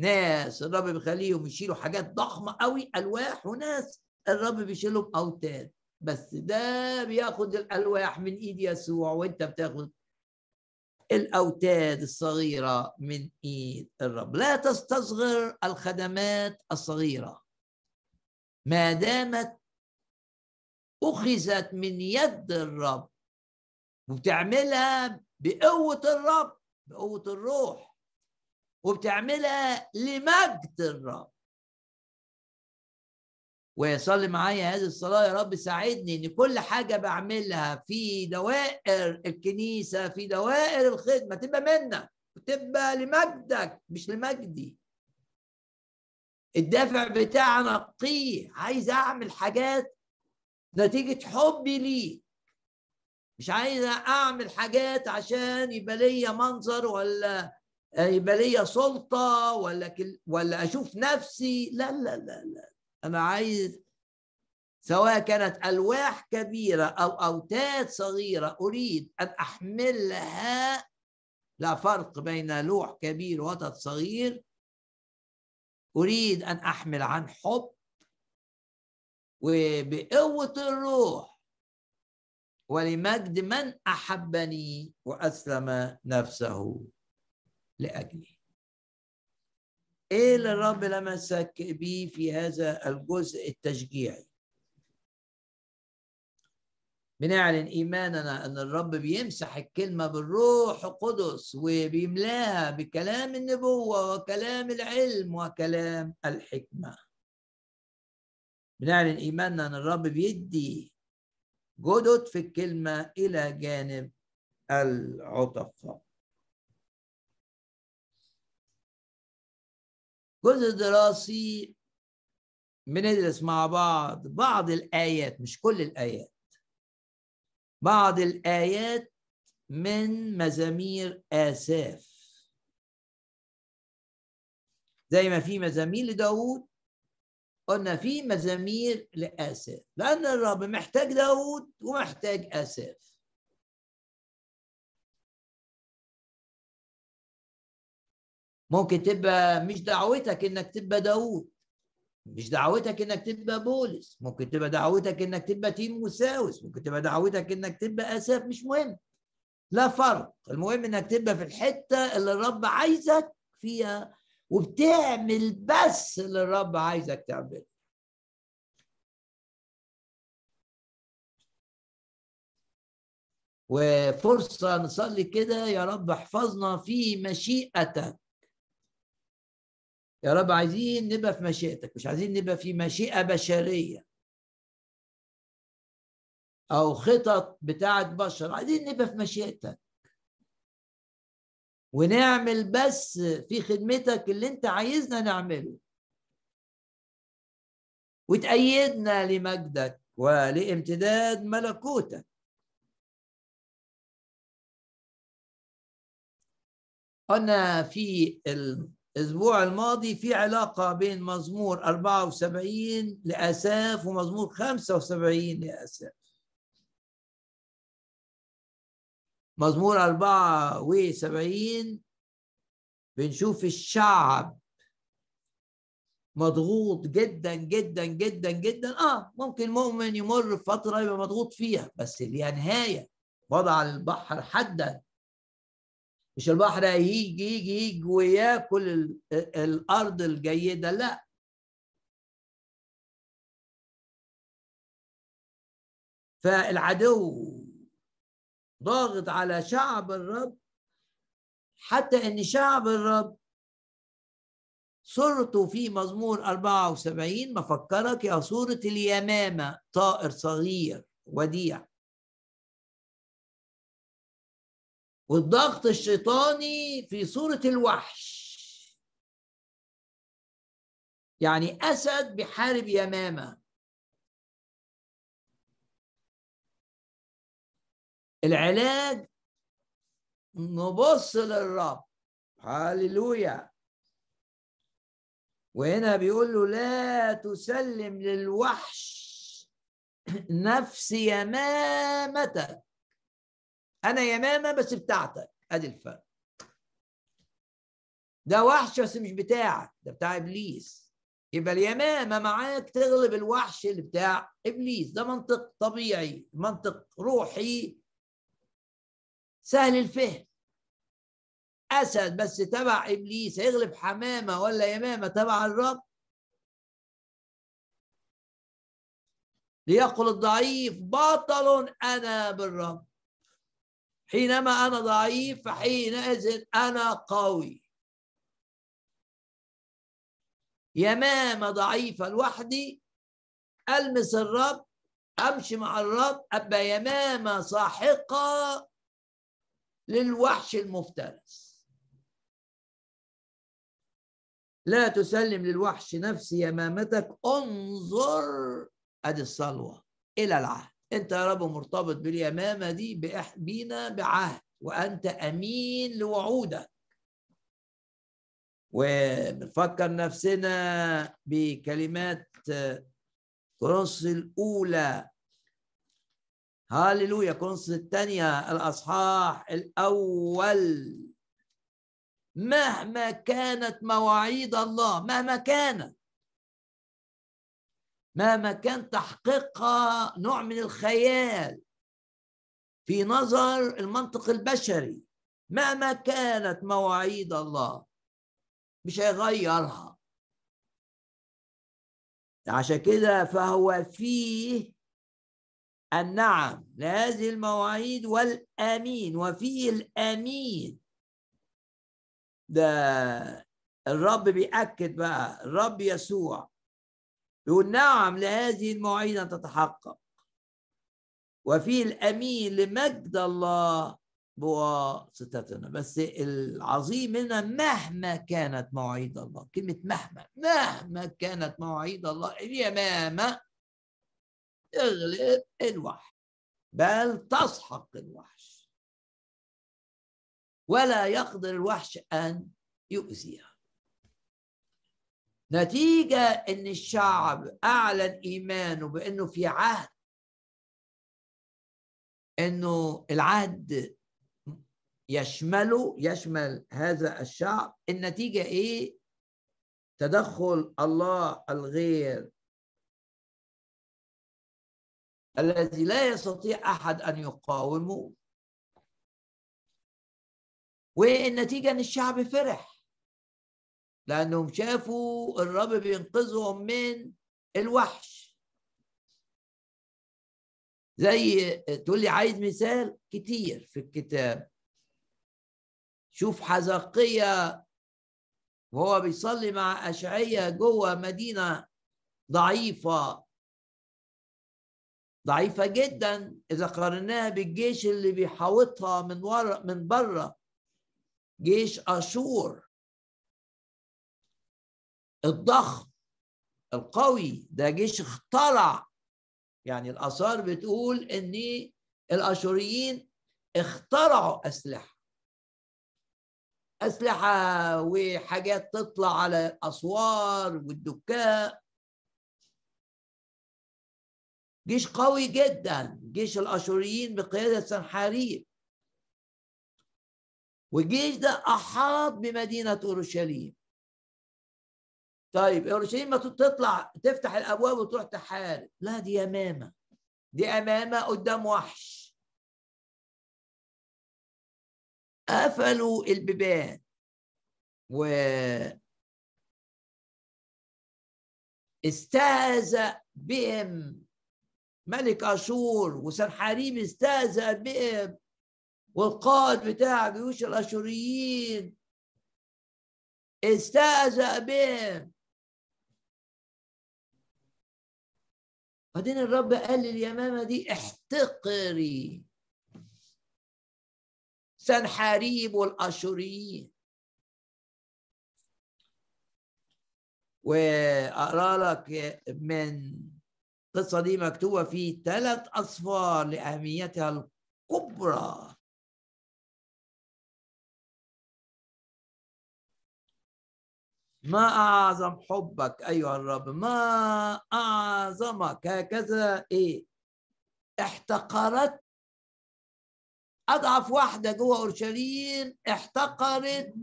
ناس الرب بيخليهم يشيلوا حاجات ضخمة قوي ألواح وناس الرب بيشيلهم اوتاد بس ده بياخد الألواح من إيد يسوع وأنت بتاخد الاوتاد الصغيرة من إيد الرب. لا تستصغر الخدمات الصغيرة. ما دامت أخذت من يد الرب وبتعملها بقوة الرب بقوة الروح وبتعملها لمجد الرب. ويصلي معايا هذه الصلاة يا رب ساعدني إن كل حاجة بعملها في دوائر الكنيسة في دوائر الخدمة. تبقى منك وتبقى لمجدك مش لمجدي. الدافع بتاعنا نقيه عايز أعمل حاجات نتيجة حبي ليك. مش عايز أعمل حاجات عشان يبقى ليا منظر ولا يبقى ليا سلطة ولا ولا أشوف نفسي. لا لا لا لا. أنا عايز سواء كانت ألواح كبيرة أو أوتاد صغيرة أريد أن احملها لا فرق بين لوح كبير ووتد صغير. أريد أن أحمل عن حب وبقوة الروح. ولمجد من أحبني وأسلم نفسه لأجلي. إيه اللي الرب لمسك بيه في هذا الجزء التشجيعي؟ بنعلن إيماننا أن الرب بيمسح الكلمة بالروح القدس وبيملاها بكلام النبوة وكلام العلم وكلام الحكمة. بنعلن إيماننا أن الرب بيدي جدد في الكلمة إلى جانب العتقاء جزء دراسي بندرس مع بعض بعض الآيات مش كل الآيات. بعض الآيات من مزامير آساف. زي ما في مزامير لداود قلنا في مزامير لآساف لأن الرب محتاج داود ومحتاج آساف ممكن تبقى مش دعوتك إنك تبقى داوود مش دعوتك إنك تبقى بولس ممكن تبقى دعوتك إنك تبقى تيموساوس ممكن تبقى دعوتك إنك تبقى اساف مش مهم. لا فرق المهم إنك تبقى في الحتة اللي الرب عايزك فيها وبتعمل بس اللي الرب عايزك تعمله. وفرصة نصلي كده يا رب احفظنا في مشيئتك. يا رب عايزين نبقى في مشيئتك مش عايزين نبقى في مشيئة بشرية أو خطط بتاعة بشر عايزين نبقى في مشيئتك. ونعمل بس في خدمتك اللي انت عايزنا نعمله. وتأيدنا لمجدك ولامتداد ملكوتك. قلنا في الأسبوع الماضي في علاقة بين مزمور 74 لأساف ومزمور 75 لأساف. مزمور 74 بنشوف الشعب مضغوط جدا جدا جدا جدا. آه ممكن مؤمن يمر فترة يبقى مضغوط فيها بس ليها نهاية. وضع البحر حدا. مش البحر هيجي يجي يجي وياكل الأرض الجيدة لا. فالعدو ضاغط على شعب الرب. حتى إن شعب الرب صورته في مزمور 74 مفكرك يا صورة اليمامة طائر صغير وديع. والضغط الشيطاني في صورة الوحش. يعني أسد بيحارب يمامة. العلاج نبص للرب هللويا. وهنا بيقول له لا تسلم للوحش نفس يمامتك. أنا يمامة بس بتاعتك. أدي الفرق. ده وحش بس مش بتاعك. ده بتاع إبليس. يبقى اليمامة معاك تغلب الوحش اللي بتاع إبليس. ده منطق طبيعي منطق روحي. سهل الفهم. أسد بس تبع إبليس هيغلب حمامة ولا يمامة تبع الرب؟ ليقل الضعيف بطل أنا بالرب. حينما أنا ضعيف فحينئذ أنا قوي. يمامة ضعيفة لوحدي ألمس الرب أمشي مع الرب أبقى يمامة ساحقة. للوحش المفترس. لا تسلم للوحش نفس يمامتك انظر أدي الصلوة إلى العهد. أنت يا رب مرتبط باليمامة دي بينا بعهد وأنت أمين لوعودك. وبنفكر نفسنا بكلمات كورنثوس الأولى هاليلويا. كورنثوس الثانية الأصحاح الأول. مهما كانت مواعيد الله مهما كانت مهما كان تحقيقها نوع من الخيال. في نظر المنطق البشري مهما كانت مواعيد الله مش هيغيرها. عشان كده فهو فيه النعم لهذه المواعيد والأمين وفيه الأمين. ده الرب بيأكد بقى الرب يسوع يقول نعم لهذه المواعيد أن تتحقق. وفي الأمين لمجد الله بواسطتنا. بس العظيم منها مهما كانت مواعيد الله كلمة مهما مهما كانت مواعيد الله اليمامة تغلب الوحش بل تسحق الوحش. ولا يقدر الوحش أن يؤذيها. نتيجة إن الشعب أعلن إيمانه بأنه في عهد إنه العهد يشمله يشمل هذا الشعب. النتيجة إيه؟ تدخل الله الغير الذي لا يستطيع أحد أن يقاومه. والنتيجه أن الشعب فرح لأنهم شافوا الرب بينقذهم من الوحش. زي تقول لي عايز مثال كتير في الكتاب. شوف حزقية وهو بيصلي مع أشعية جوه مدينة ضعيفة. ضعيفة جدا إذا قارناها بالجيش اللي بيحاوطها من ورا من بره جيش أشور. الضخم القوي. ده جيش اخترع. يعني الآثار بتقول إن الأشوريين اخترعوا أسلحة. أسلحة وحاجات تطلع على الأسوار والدكاء. جيش قوي جدا جيش الأشوريين بقيادة سنحاريب والجيش ده أحاط بمدينة أورشليم. طيب أورشليم ما تطلع تفتح الأبواب وتروح تحارب. لا دي يمامة دي أمامة قدام وحش. قفلوا البيبان. و استهزأ بهم ملك أشور وسنحاريب استهزأ بهم والقائد بتاع جيوش الأشوريين استهزأ بهم. بعدين الرب قال لليمامه دي احتقري. سنحاريب والأشوريين. وأقرأ لك من القصة دي مكتوبة في ثلاث أصفار لأهميتها الكبرى. ما أعظم حبك أيها الرب؟ ما أعظمك هكذا؟ إيه؟ احتقرت. أضعف واحدة جوه أورشليم احتقرت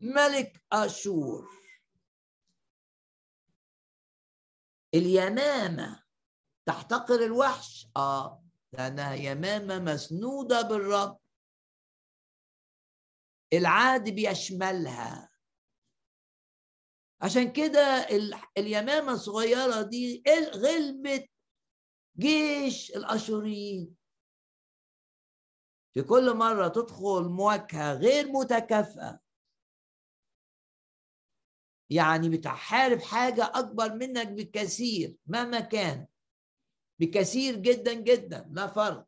ملك أشور. اليمامة تحتقر الوحش؟ آه لأنها يمامة مسنودة بالرب. العاد بيشملها. عشان كده اليمامة الصغيرة دي غلبت جيش الأشوريين. في كل مرة تدخل مواجهة غير متكافئة. يعني بتحارب حاجة أكبر منك بكثير مهما كان. بكثير جدا جدا لا فرق.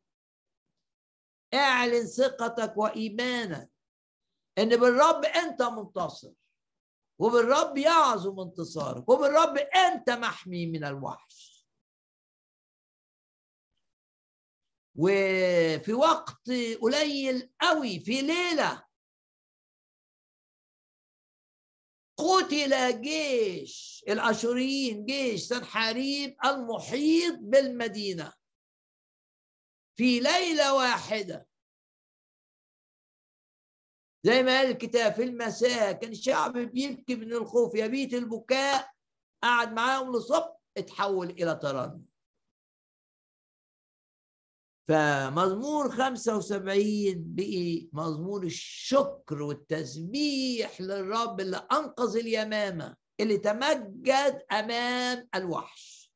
اعلن ثقتك وإيمانك إن بالرب أنت منتصر وبالرب يعظم انتصارك وبالرب أنت محمي من الوحش. وفي وقت قليل قوي في ليلة قتل جيش الاشوريين جيش سنحاريب المحيط بالمدينة. في ليلة واحدة. زي ما قال الكتاب في المساء كان الشعب بيبكي من الخوف يبيت البكاء قعد معاهم لصبح اتحول إلى ترنم فمزمور 75 بقي مزمور الشكر والتسبيح للرب اللي أنقذ اليمامة اللي تمجد أمام الوحش.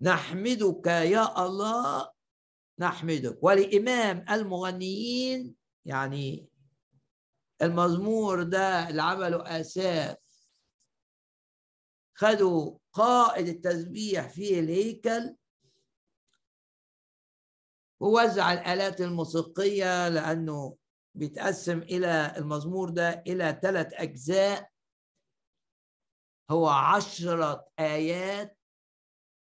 نحمدك يا الله نحمدك. ولامام المغنيين يعني المزمور ده اللي عمله آساف خدوا قائد التسبيح في الهيكل ووزع الآلات الموسيقية لأنه بيتقسم إلى المزمور ده إلى ثلاث أجزاء. هو عشرة آيات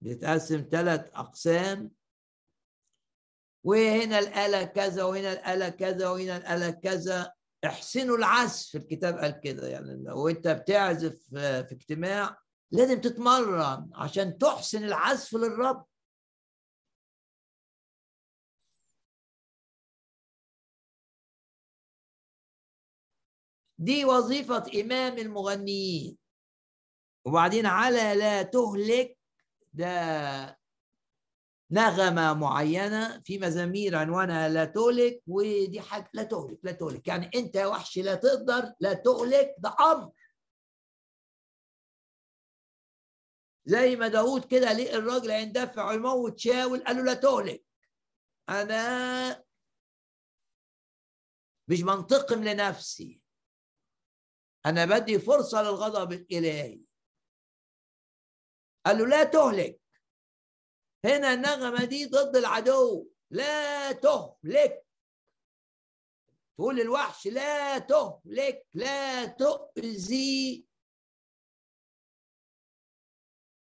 بيتقسم ثلاث أقسام. وهنا الآلة كذا وهنا الآلة كذا وهنا الآلة كذا. احسنوا العزف الكتاب قال كده يعني لو انت بتعزف في اجتماع لازم تتمرن عشان تحسن العزف للرب. دي وظيفة إمام المغنيين. وبعدين على لا تهلك ده نغمة معينة في مزامير عنوانها لا تهلك ودي حاجة لا تهلك لا تهلك. يعني أنت يا وحش لا تقدر لا تهلك ده أمر. زي ما داود كده لقى الراجل هيندفع ويموت شاول؟ قال له لا تهلك. أنا مش بنتقم لنفسي. أنا بدي فرصة للغضب الإلهي. قال له لا تهلك. هنا النغمة دي ضد العدو. لا تهلك. تقول للوحش لا تهلك. لا تؤذي.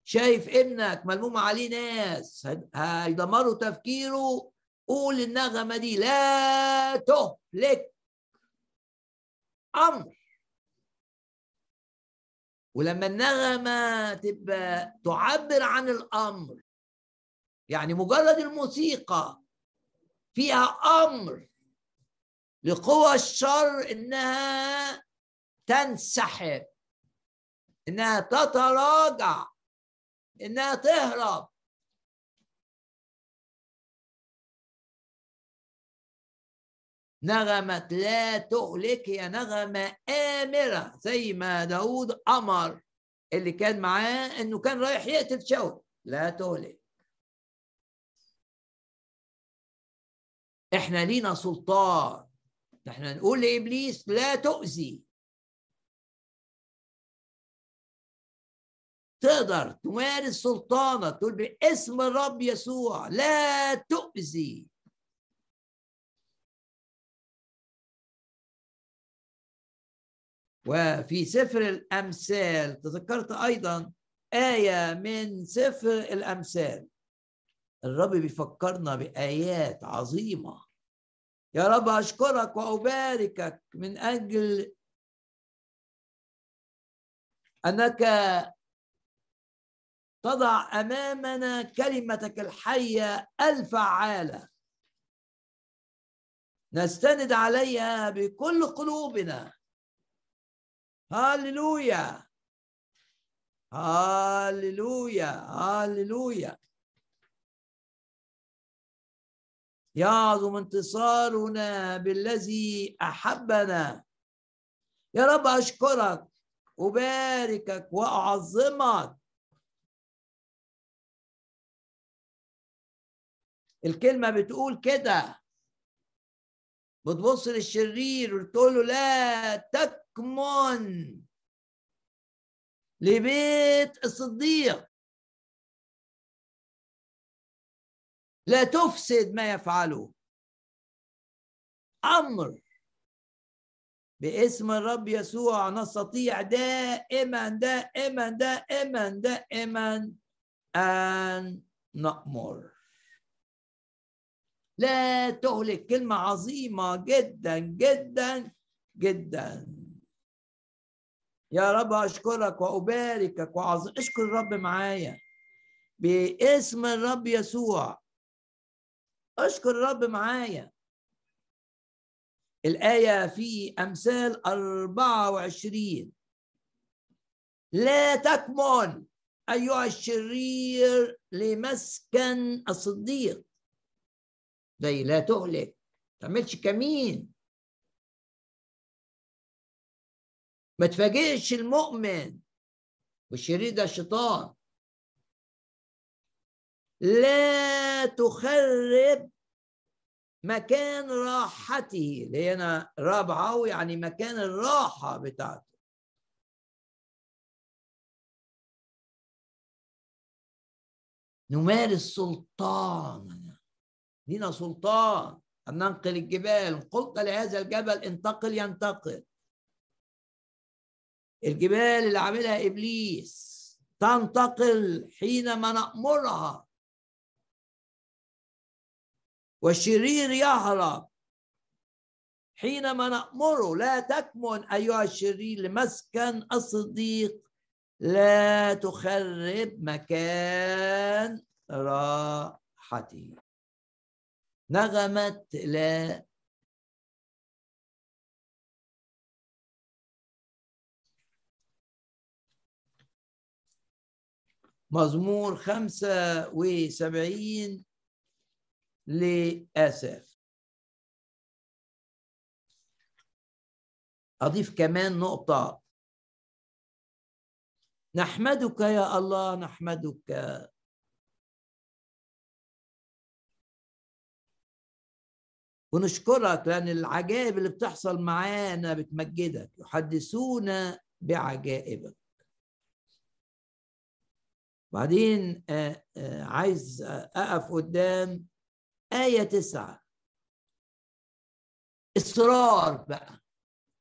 شايف ابنك ملموم عليه ناس. هيدمروا تفكيره. قول النغمة دي لا تهلك. أمر. ولما النغمة تبقى تعبر عن الأمر يعني مجرد الموسيقى فيها أمر لقوى الشر إنها تنسحب إنها تتراجع إنها تهرب. نغمة لا تهلك هي نغمة آمرة زي ما داود أمر. اللي كان معاه إنه كان رايح يقتل شاول. لا تهلك. إحنا لينا سلطان. إحنا نقول لإبليس لا تؤذي. تقدر تمارس سلطانك تقول باسم الرب يسوع لا تؤذي. وفي سفر الأمثال تذكرت أيضا آية من سفر الأمثال. الرب بيفكرنا بآيات عظيمة. يا رب أشكرك وأباركك من أجل أنك تضع أمامنا كلمتك الحية الفعالة. نستند عليها بكل قلوبنا. هاللويا هاللويا هاللويا يعظم انتصارنا بالذي أحبنا. يا رب أشكرك اباركك وأعظمك. الكلمة بتقول كده. بتبص للشرير وتقول له لا تك تكمن لبيت الصديق. لا تفسد ما يفعله. أمر. باسم الرب يسوع نستطيع دائما دائما دائما دائما أن نأمر. لا تهلك كلمة عظيمة جدا جدا جدا. يا رب أشكرك وأباركك وأعظم اشكر الرب معايا. باسم الرب يسوع. اشكر الرب معايا. الآية في أمثال 24 لا تكمن أيها الشرير لمسكن الصديق. زي لا تهلك. تعملش كمين. ما تفاجئش المؤمن والشرير ده الشيطان. لا تخرب مكان راحته اللي هي أنا رابعة يعني مكان الراحة بتاعته. نمارس سلطان. لينا سلطان. أن ننقل الجبال. قلت لهذا الجبل انتقل ينتقل. الجبال اللي عاملها إبليس تنتقل حينما نأمرها. والشرير يهرب حينما نأمره. لا تكمن أيها الشرير لمسكن الصديق. لا تخرب مكان راحته نغمة لا مزمور خمسة وسبعين لآسف أضيف كمان نقطة. نحمدك يا الله نحمدك. ونشكرك لأن العجائب اللي بتحصل معانا بتمجدك يحدثونا بعجائبك. بعدين آه، آه، عايز أقف قدام آية تسعة. إصرار بقى.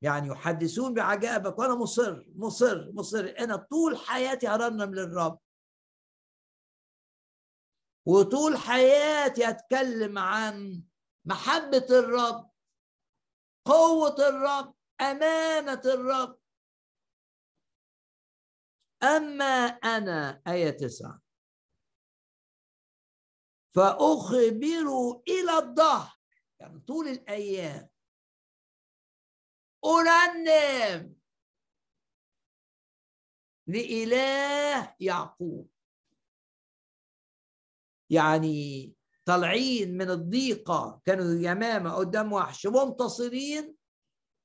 يعني يحدثون بعجائبك وأنا مصر مصر مصر. أنا طول حياتي هرنم للرب. وطول حياتي أتكلم عن محبة الرب قوة الرب أمانة الرب. أما أنا آية تسعة. فأخبر إلى الظهر يعني طول الأيام. أرنم لإله يعقوب. يعني طالعين من الضيقة كانوا يمامة قدام وحش منتصرين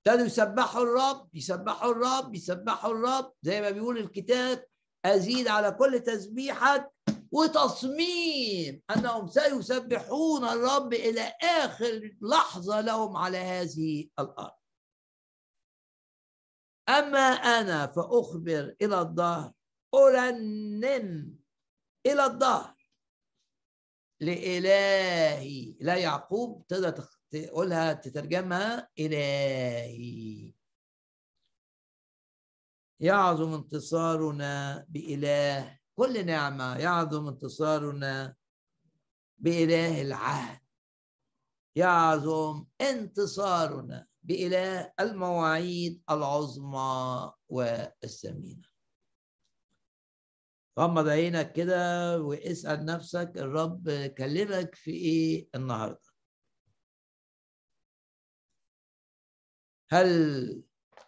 ابتدوا يسبحوا الرب يسبحوا الرب يسبحوا الرب. زي ما بيقول الكتاب أزيد على كل تسبيحك وتصميم أنهم سيسبحون الرب إلى آخر لحظة لهم على هذه الأرض. أما أنا فأخبر إلى الظهر أرنم إلى الظهر لإلهي لا يعقوب تقدر تقولها تترجمها إلهي. يعظم انتصارنا بإله كل نعمة يعظم انتصارنا بإله العهد. يعظم انتصارنا بإله المواعيد العظمى والثمينة. غمض عينك كده واسأل نفسك الرب كلمك في إيه النهارده؟ هل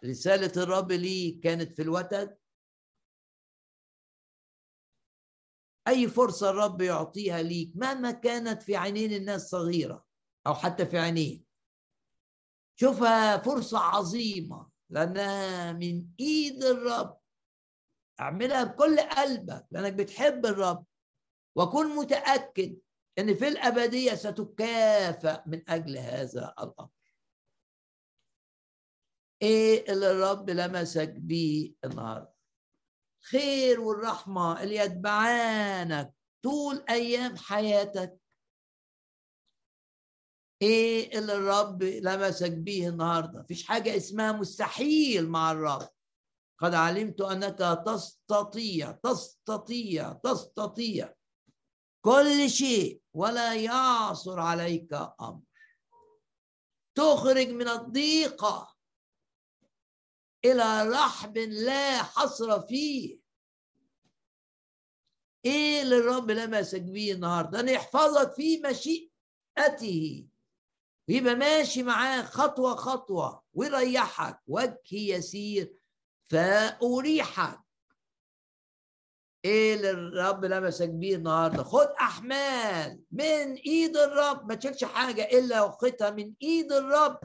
رسالة الرب لي كانت في الوتد؟ أي فرصة الرب يعطيها ليك مهما كانت في عينين الناس صغيرة أو حتى في عينيه شوفها فرصة عظيمة لأنها من إيد الرب. أعملها بكل قلبك لأنك بتحب الرب. وكن متأكد أن في الأبدية ستكافئ من أجل هذا الأمر. إيه اللي الرب لمسك بيه النهارده؟ خير والرحمة اللي يتبعانك طول أيام حياتك. إيه اللي الرب لمسك بيه النهارده؟ مفيش حاجة اسمها مستحيل مع الرب. قد علمت أنك تستطيع تستطيع تستطيع كل شيء ولا يعصر عليك أمر. تخرج من الضيقة. إلى رحب لا حصر فيه. إيه اللي الرب لمسك بيه النهارده؟ أن يحفظك في مشيئته. ويبقى ماشي معاه خطوة خطوة. ويريحك. وجهي يسير. فأريحك. إيه اللي الرب لمسك بيه النهارده؟ خد أحمال من إيد الرب. ما تشيلش حاجة إلا وخدها من إيد الرب.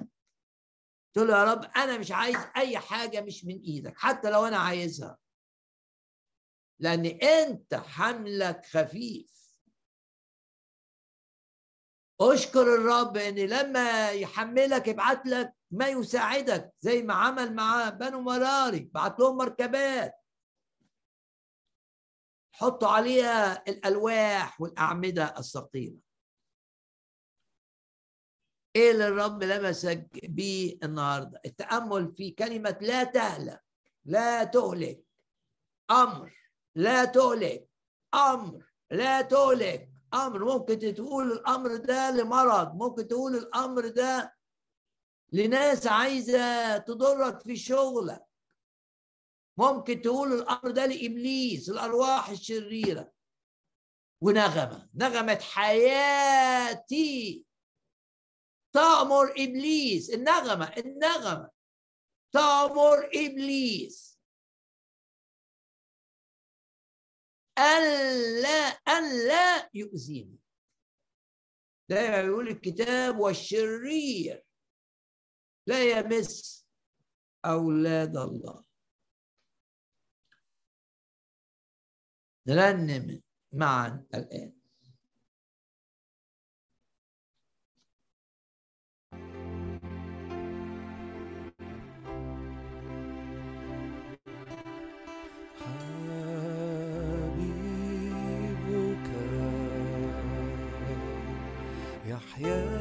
تقول له يا رب أنا مش عايز أي حاجة مش من إيدك حتى لو أنا عايزها. لأن أنت حملك خفيف. أشكر الرب إن لما يحملك يبعت لك ما يساعدك زي ما عمل مع بنو مراري بعت لهم مركبات. حطوا عليها الألواح والأعمدة الثقيله إيه اللي الرب لمسك بيه النهارده؟ التأمل في كلمة لا تهلك لا تهلك. أمر لا تهلك. أمر لا تهلك. أمر ممكن تقول الأمر ده لمرض ممكن تقول الأمر ده لناس عايزة تضرك في شغلك. ممكن تقول الأمر ده لإبليس الأرواح الشريرة. ونغمة نغمة حياتي. تأمر إبليس. النغمة النغمة. تأمر إبليس. أن لا أن لا يؤذيني. دايما يقول الكتاب والشرير. لا يمس أولاد الله. نرنم معا الآن. yeah.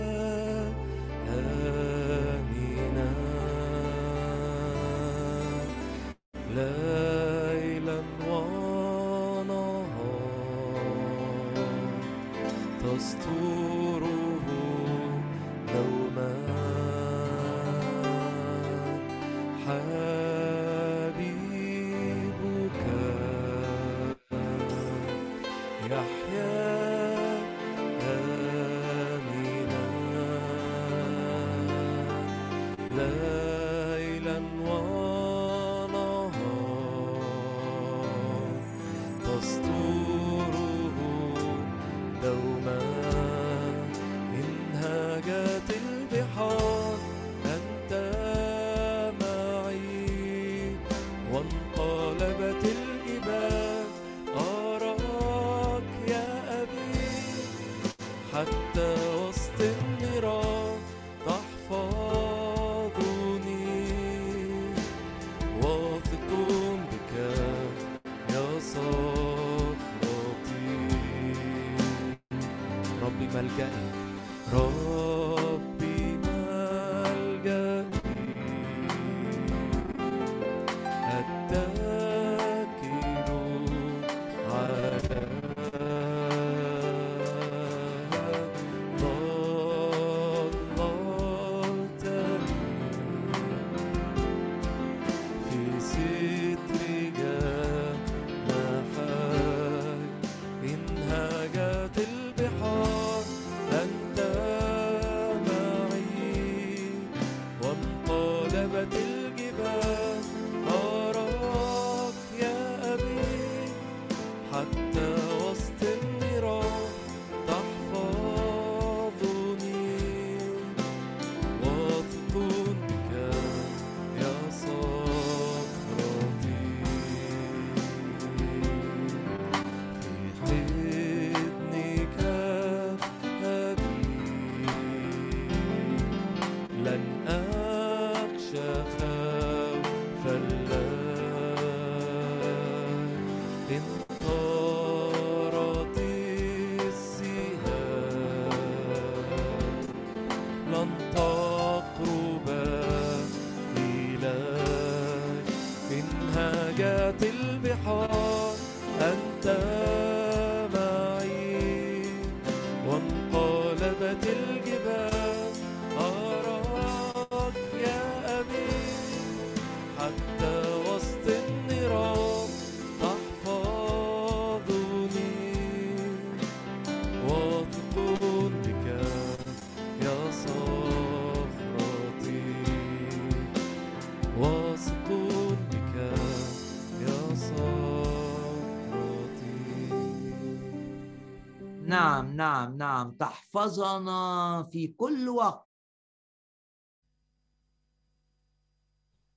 نعم نعم. تحفظنا في كل وقت.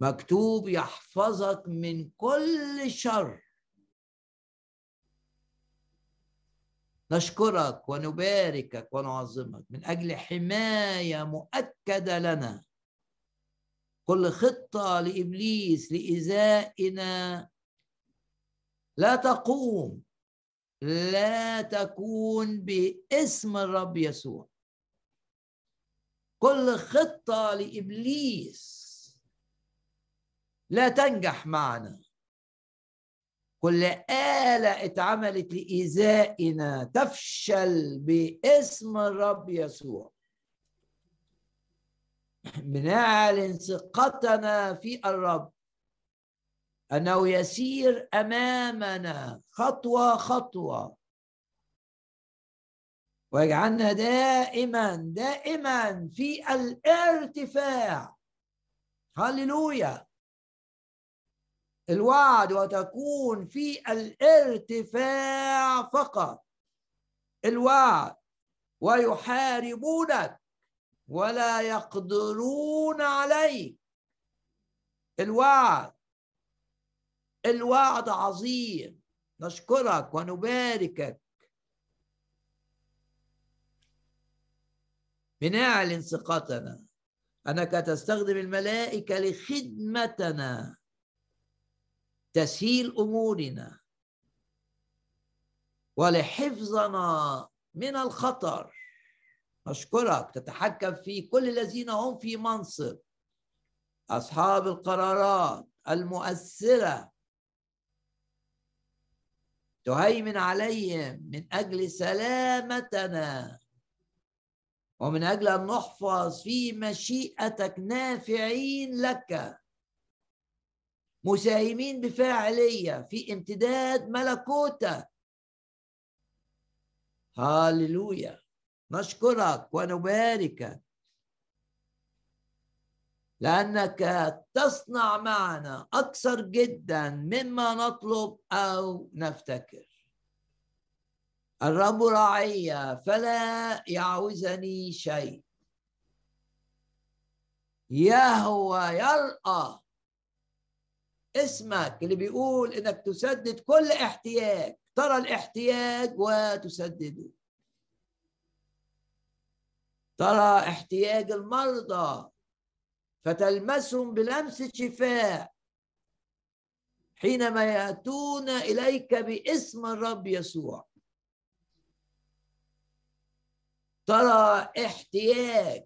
مكتوب يحفظك من كل شر. نشكرك ونباركك ونعظمك. من أجل حماية مؤكدة لنا. كل خطة لإبليس لايذائنا لا تقوم. لا تكون باسم الرب يسوع. كل خطة لإبليس لا تنجح معنا. كل آلة اتعملت لإيذائنا تفشل باسم الرب يسوع. بنعلن ثقتنا في الرب. أنه يسير أمامنا خطوة خطوة. ويجعلنا دائما دائما في الارتفاع. هللويا. الوعد وتكون في الارتفاع فقط. الوعد. ويحاربونك. ولا يقدرون عليك. الوعد. الوعد عظيم. نشكرك ونباركك. بنعلن ثقتنا أنك تستخدم الملائكة لخدمتنا. تسهيل أمورنا. ولحفظنا من الخطر. نشكرك. تتحكم في كل الذين هم في منصب. أصحاب القرارات المؤثرة. تهيمن عليهم من أجل سلامتنا ومن أجل أن نحفظ في مشيئتك نافعين لك. مساهمين بفاعلية في امتداد ملكوتك. هاللويا. نشكرك ونباركك. لأنك تصنع معنا أكثر جدا مما نطلب أو نفتكر. الرب راعي فلا يعوزني شيء. يهوى يرأى اسمك اللي بيقول إنك تسدد كل احتياج. ترى الاحتياج وتسدده. ترى احتياج المرضى. فتلمسهم بلمسة شفاء حينما يأتون إليك باسم الرب يسوع. ترى احتياج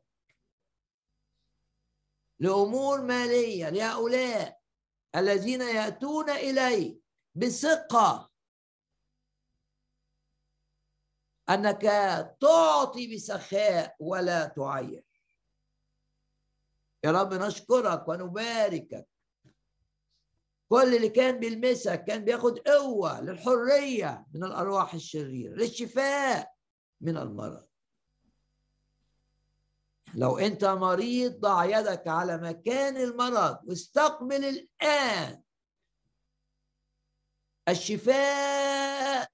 لأمور مالية لهؤلاء الذين يأتون إليك بثقة أنك تعطي بسخاء ولا تعير يا رب نشكرك ونباركك. كل اللي كان بيلمسك كان بياخد قوة للحرية من الأرواح الشريرة للشفاء من المرض. لو أنت مريض ضع يدك على مكان المرض واستقبل الآن. الشفاء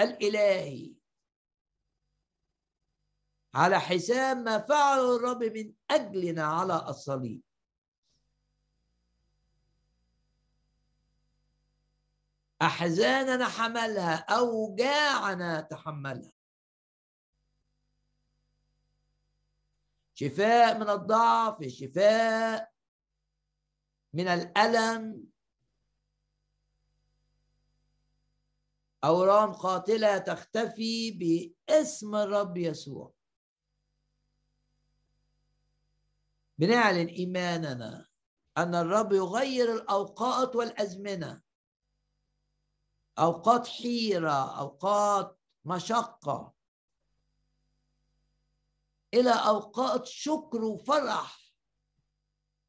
الإلهي. على حساب ما فعله الرب من أجلنا على الصليب. أحزاننا حملها اوجاعنا تحملها. شفاء من الضعف شفاء من الألم. أورام قاتلة تختفي باسم الرب يسوع. بنعلن إيماننا أن الرب يغير الأوقات والأزمنة. أوقات حيرة أوقات مشقة. إلى أوقات شكر وفرح.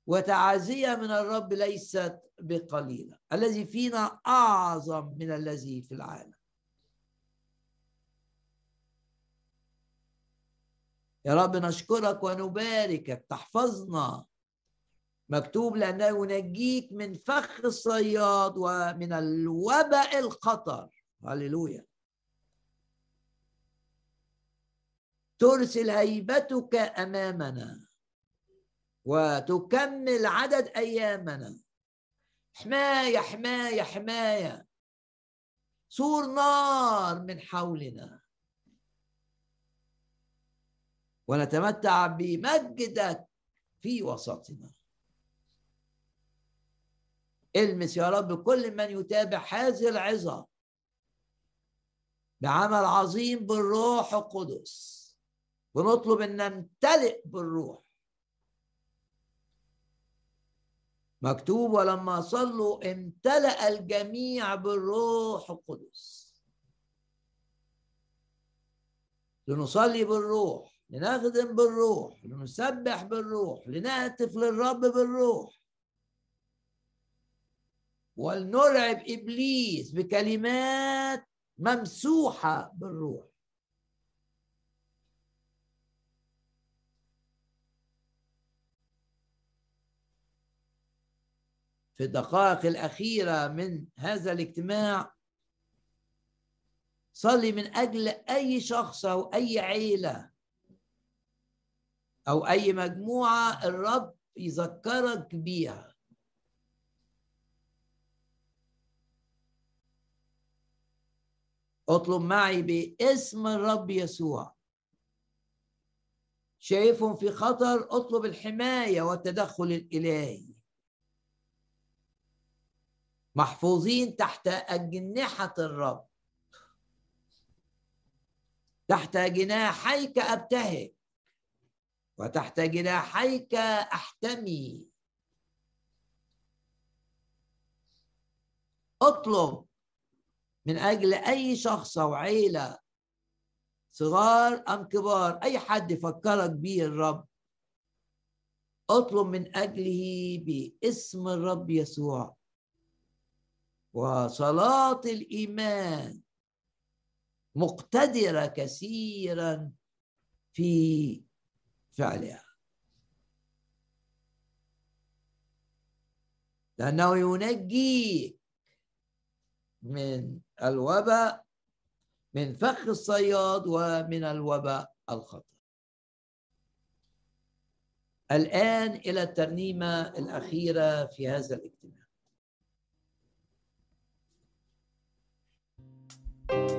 وتعازيه من الرب ليست بقليلة. الذي فينا أعظم من الذي في العالم. يا رب نشكرك ونباركك تحفظنا. مكتوب لأنه ينجيك من فخ الصياد ومن الوباء الخطر. هللويا. ترسل هيبتك أمامنا وتكمل عدد أيامنا. حماية حماية حماية. سور نار من حولنا. ونتمتع بمجدك في وسطنا. المس يا رب كل من يتابع هذه العظة بعمل عظيم بالروح القدس. ونطلب أن نمتلئ بالروح. مكتوب ولما صلوا امتلأ الجميع بالروح القدس. لنصلي بالروح. لنخدم بالروح لنسبح بالروح لنهتف للرب بالروح. ولنرعب إبليس بكلمات ممسوحة بالروح. في الدقائق الأخيرة من هذا الاجتماع صلي من أجل أي شخص أو أي عيلة أو أي مجموعة الرب يذكرك بيها. اطلب معي باسم الرب يسوع. شايفهم في خطر اطلب الحماية والتدخل الإلهي. محفوظين تحت أجنحة الرب. تحت جناحيك أبتهج وتحت جناحيك أحتمي. اطلب من أجل أي شخص أو عيلة صغار أم كبار أي حد يفكرك بيه الرب اطلب من أجله باسم الرب يسوع وصلاة الإيمان مقتدرة كثيرا في فعلها لأنه ينجيك من الوباء من فخ الصياد ومن الوباء الخطر الآن إلى الترنيمة الأخيرة في هذا الاجتماع. وحدك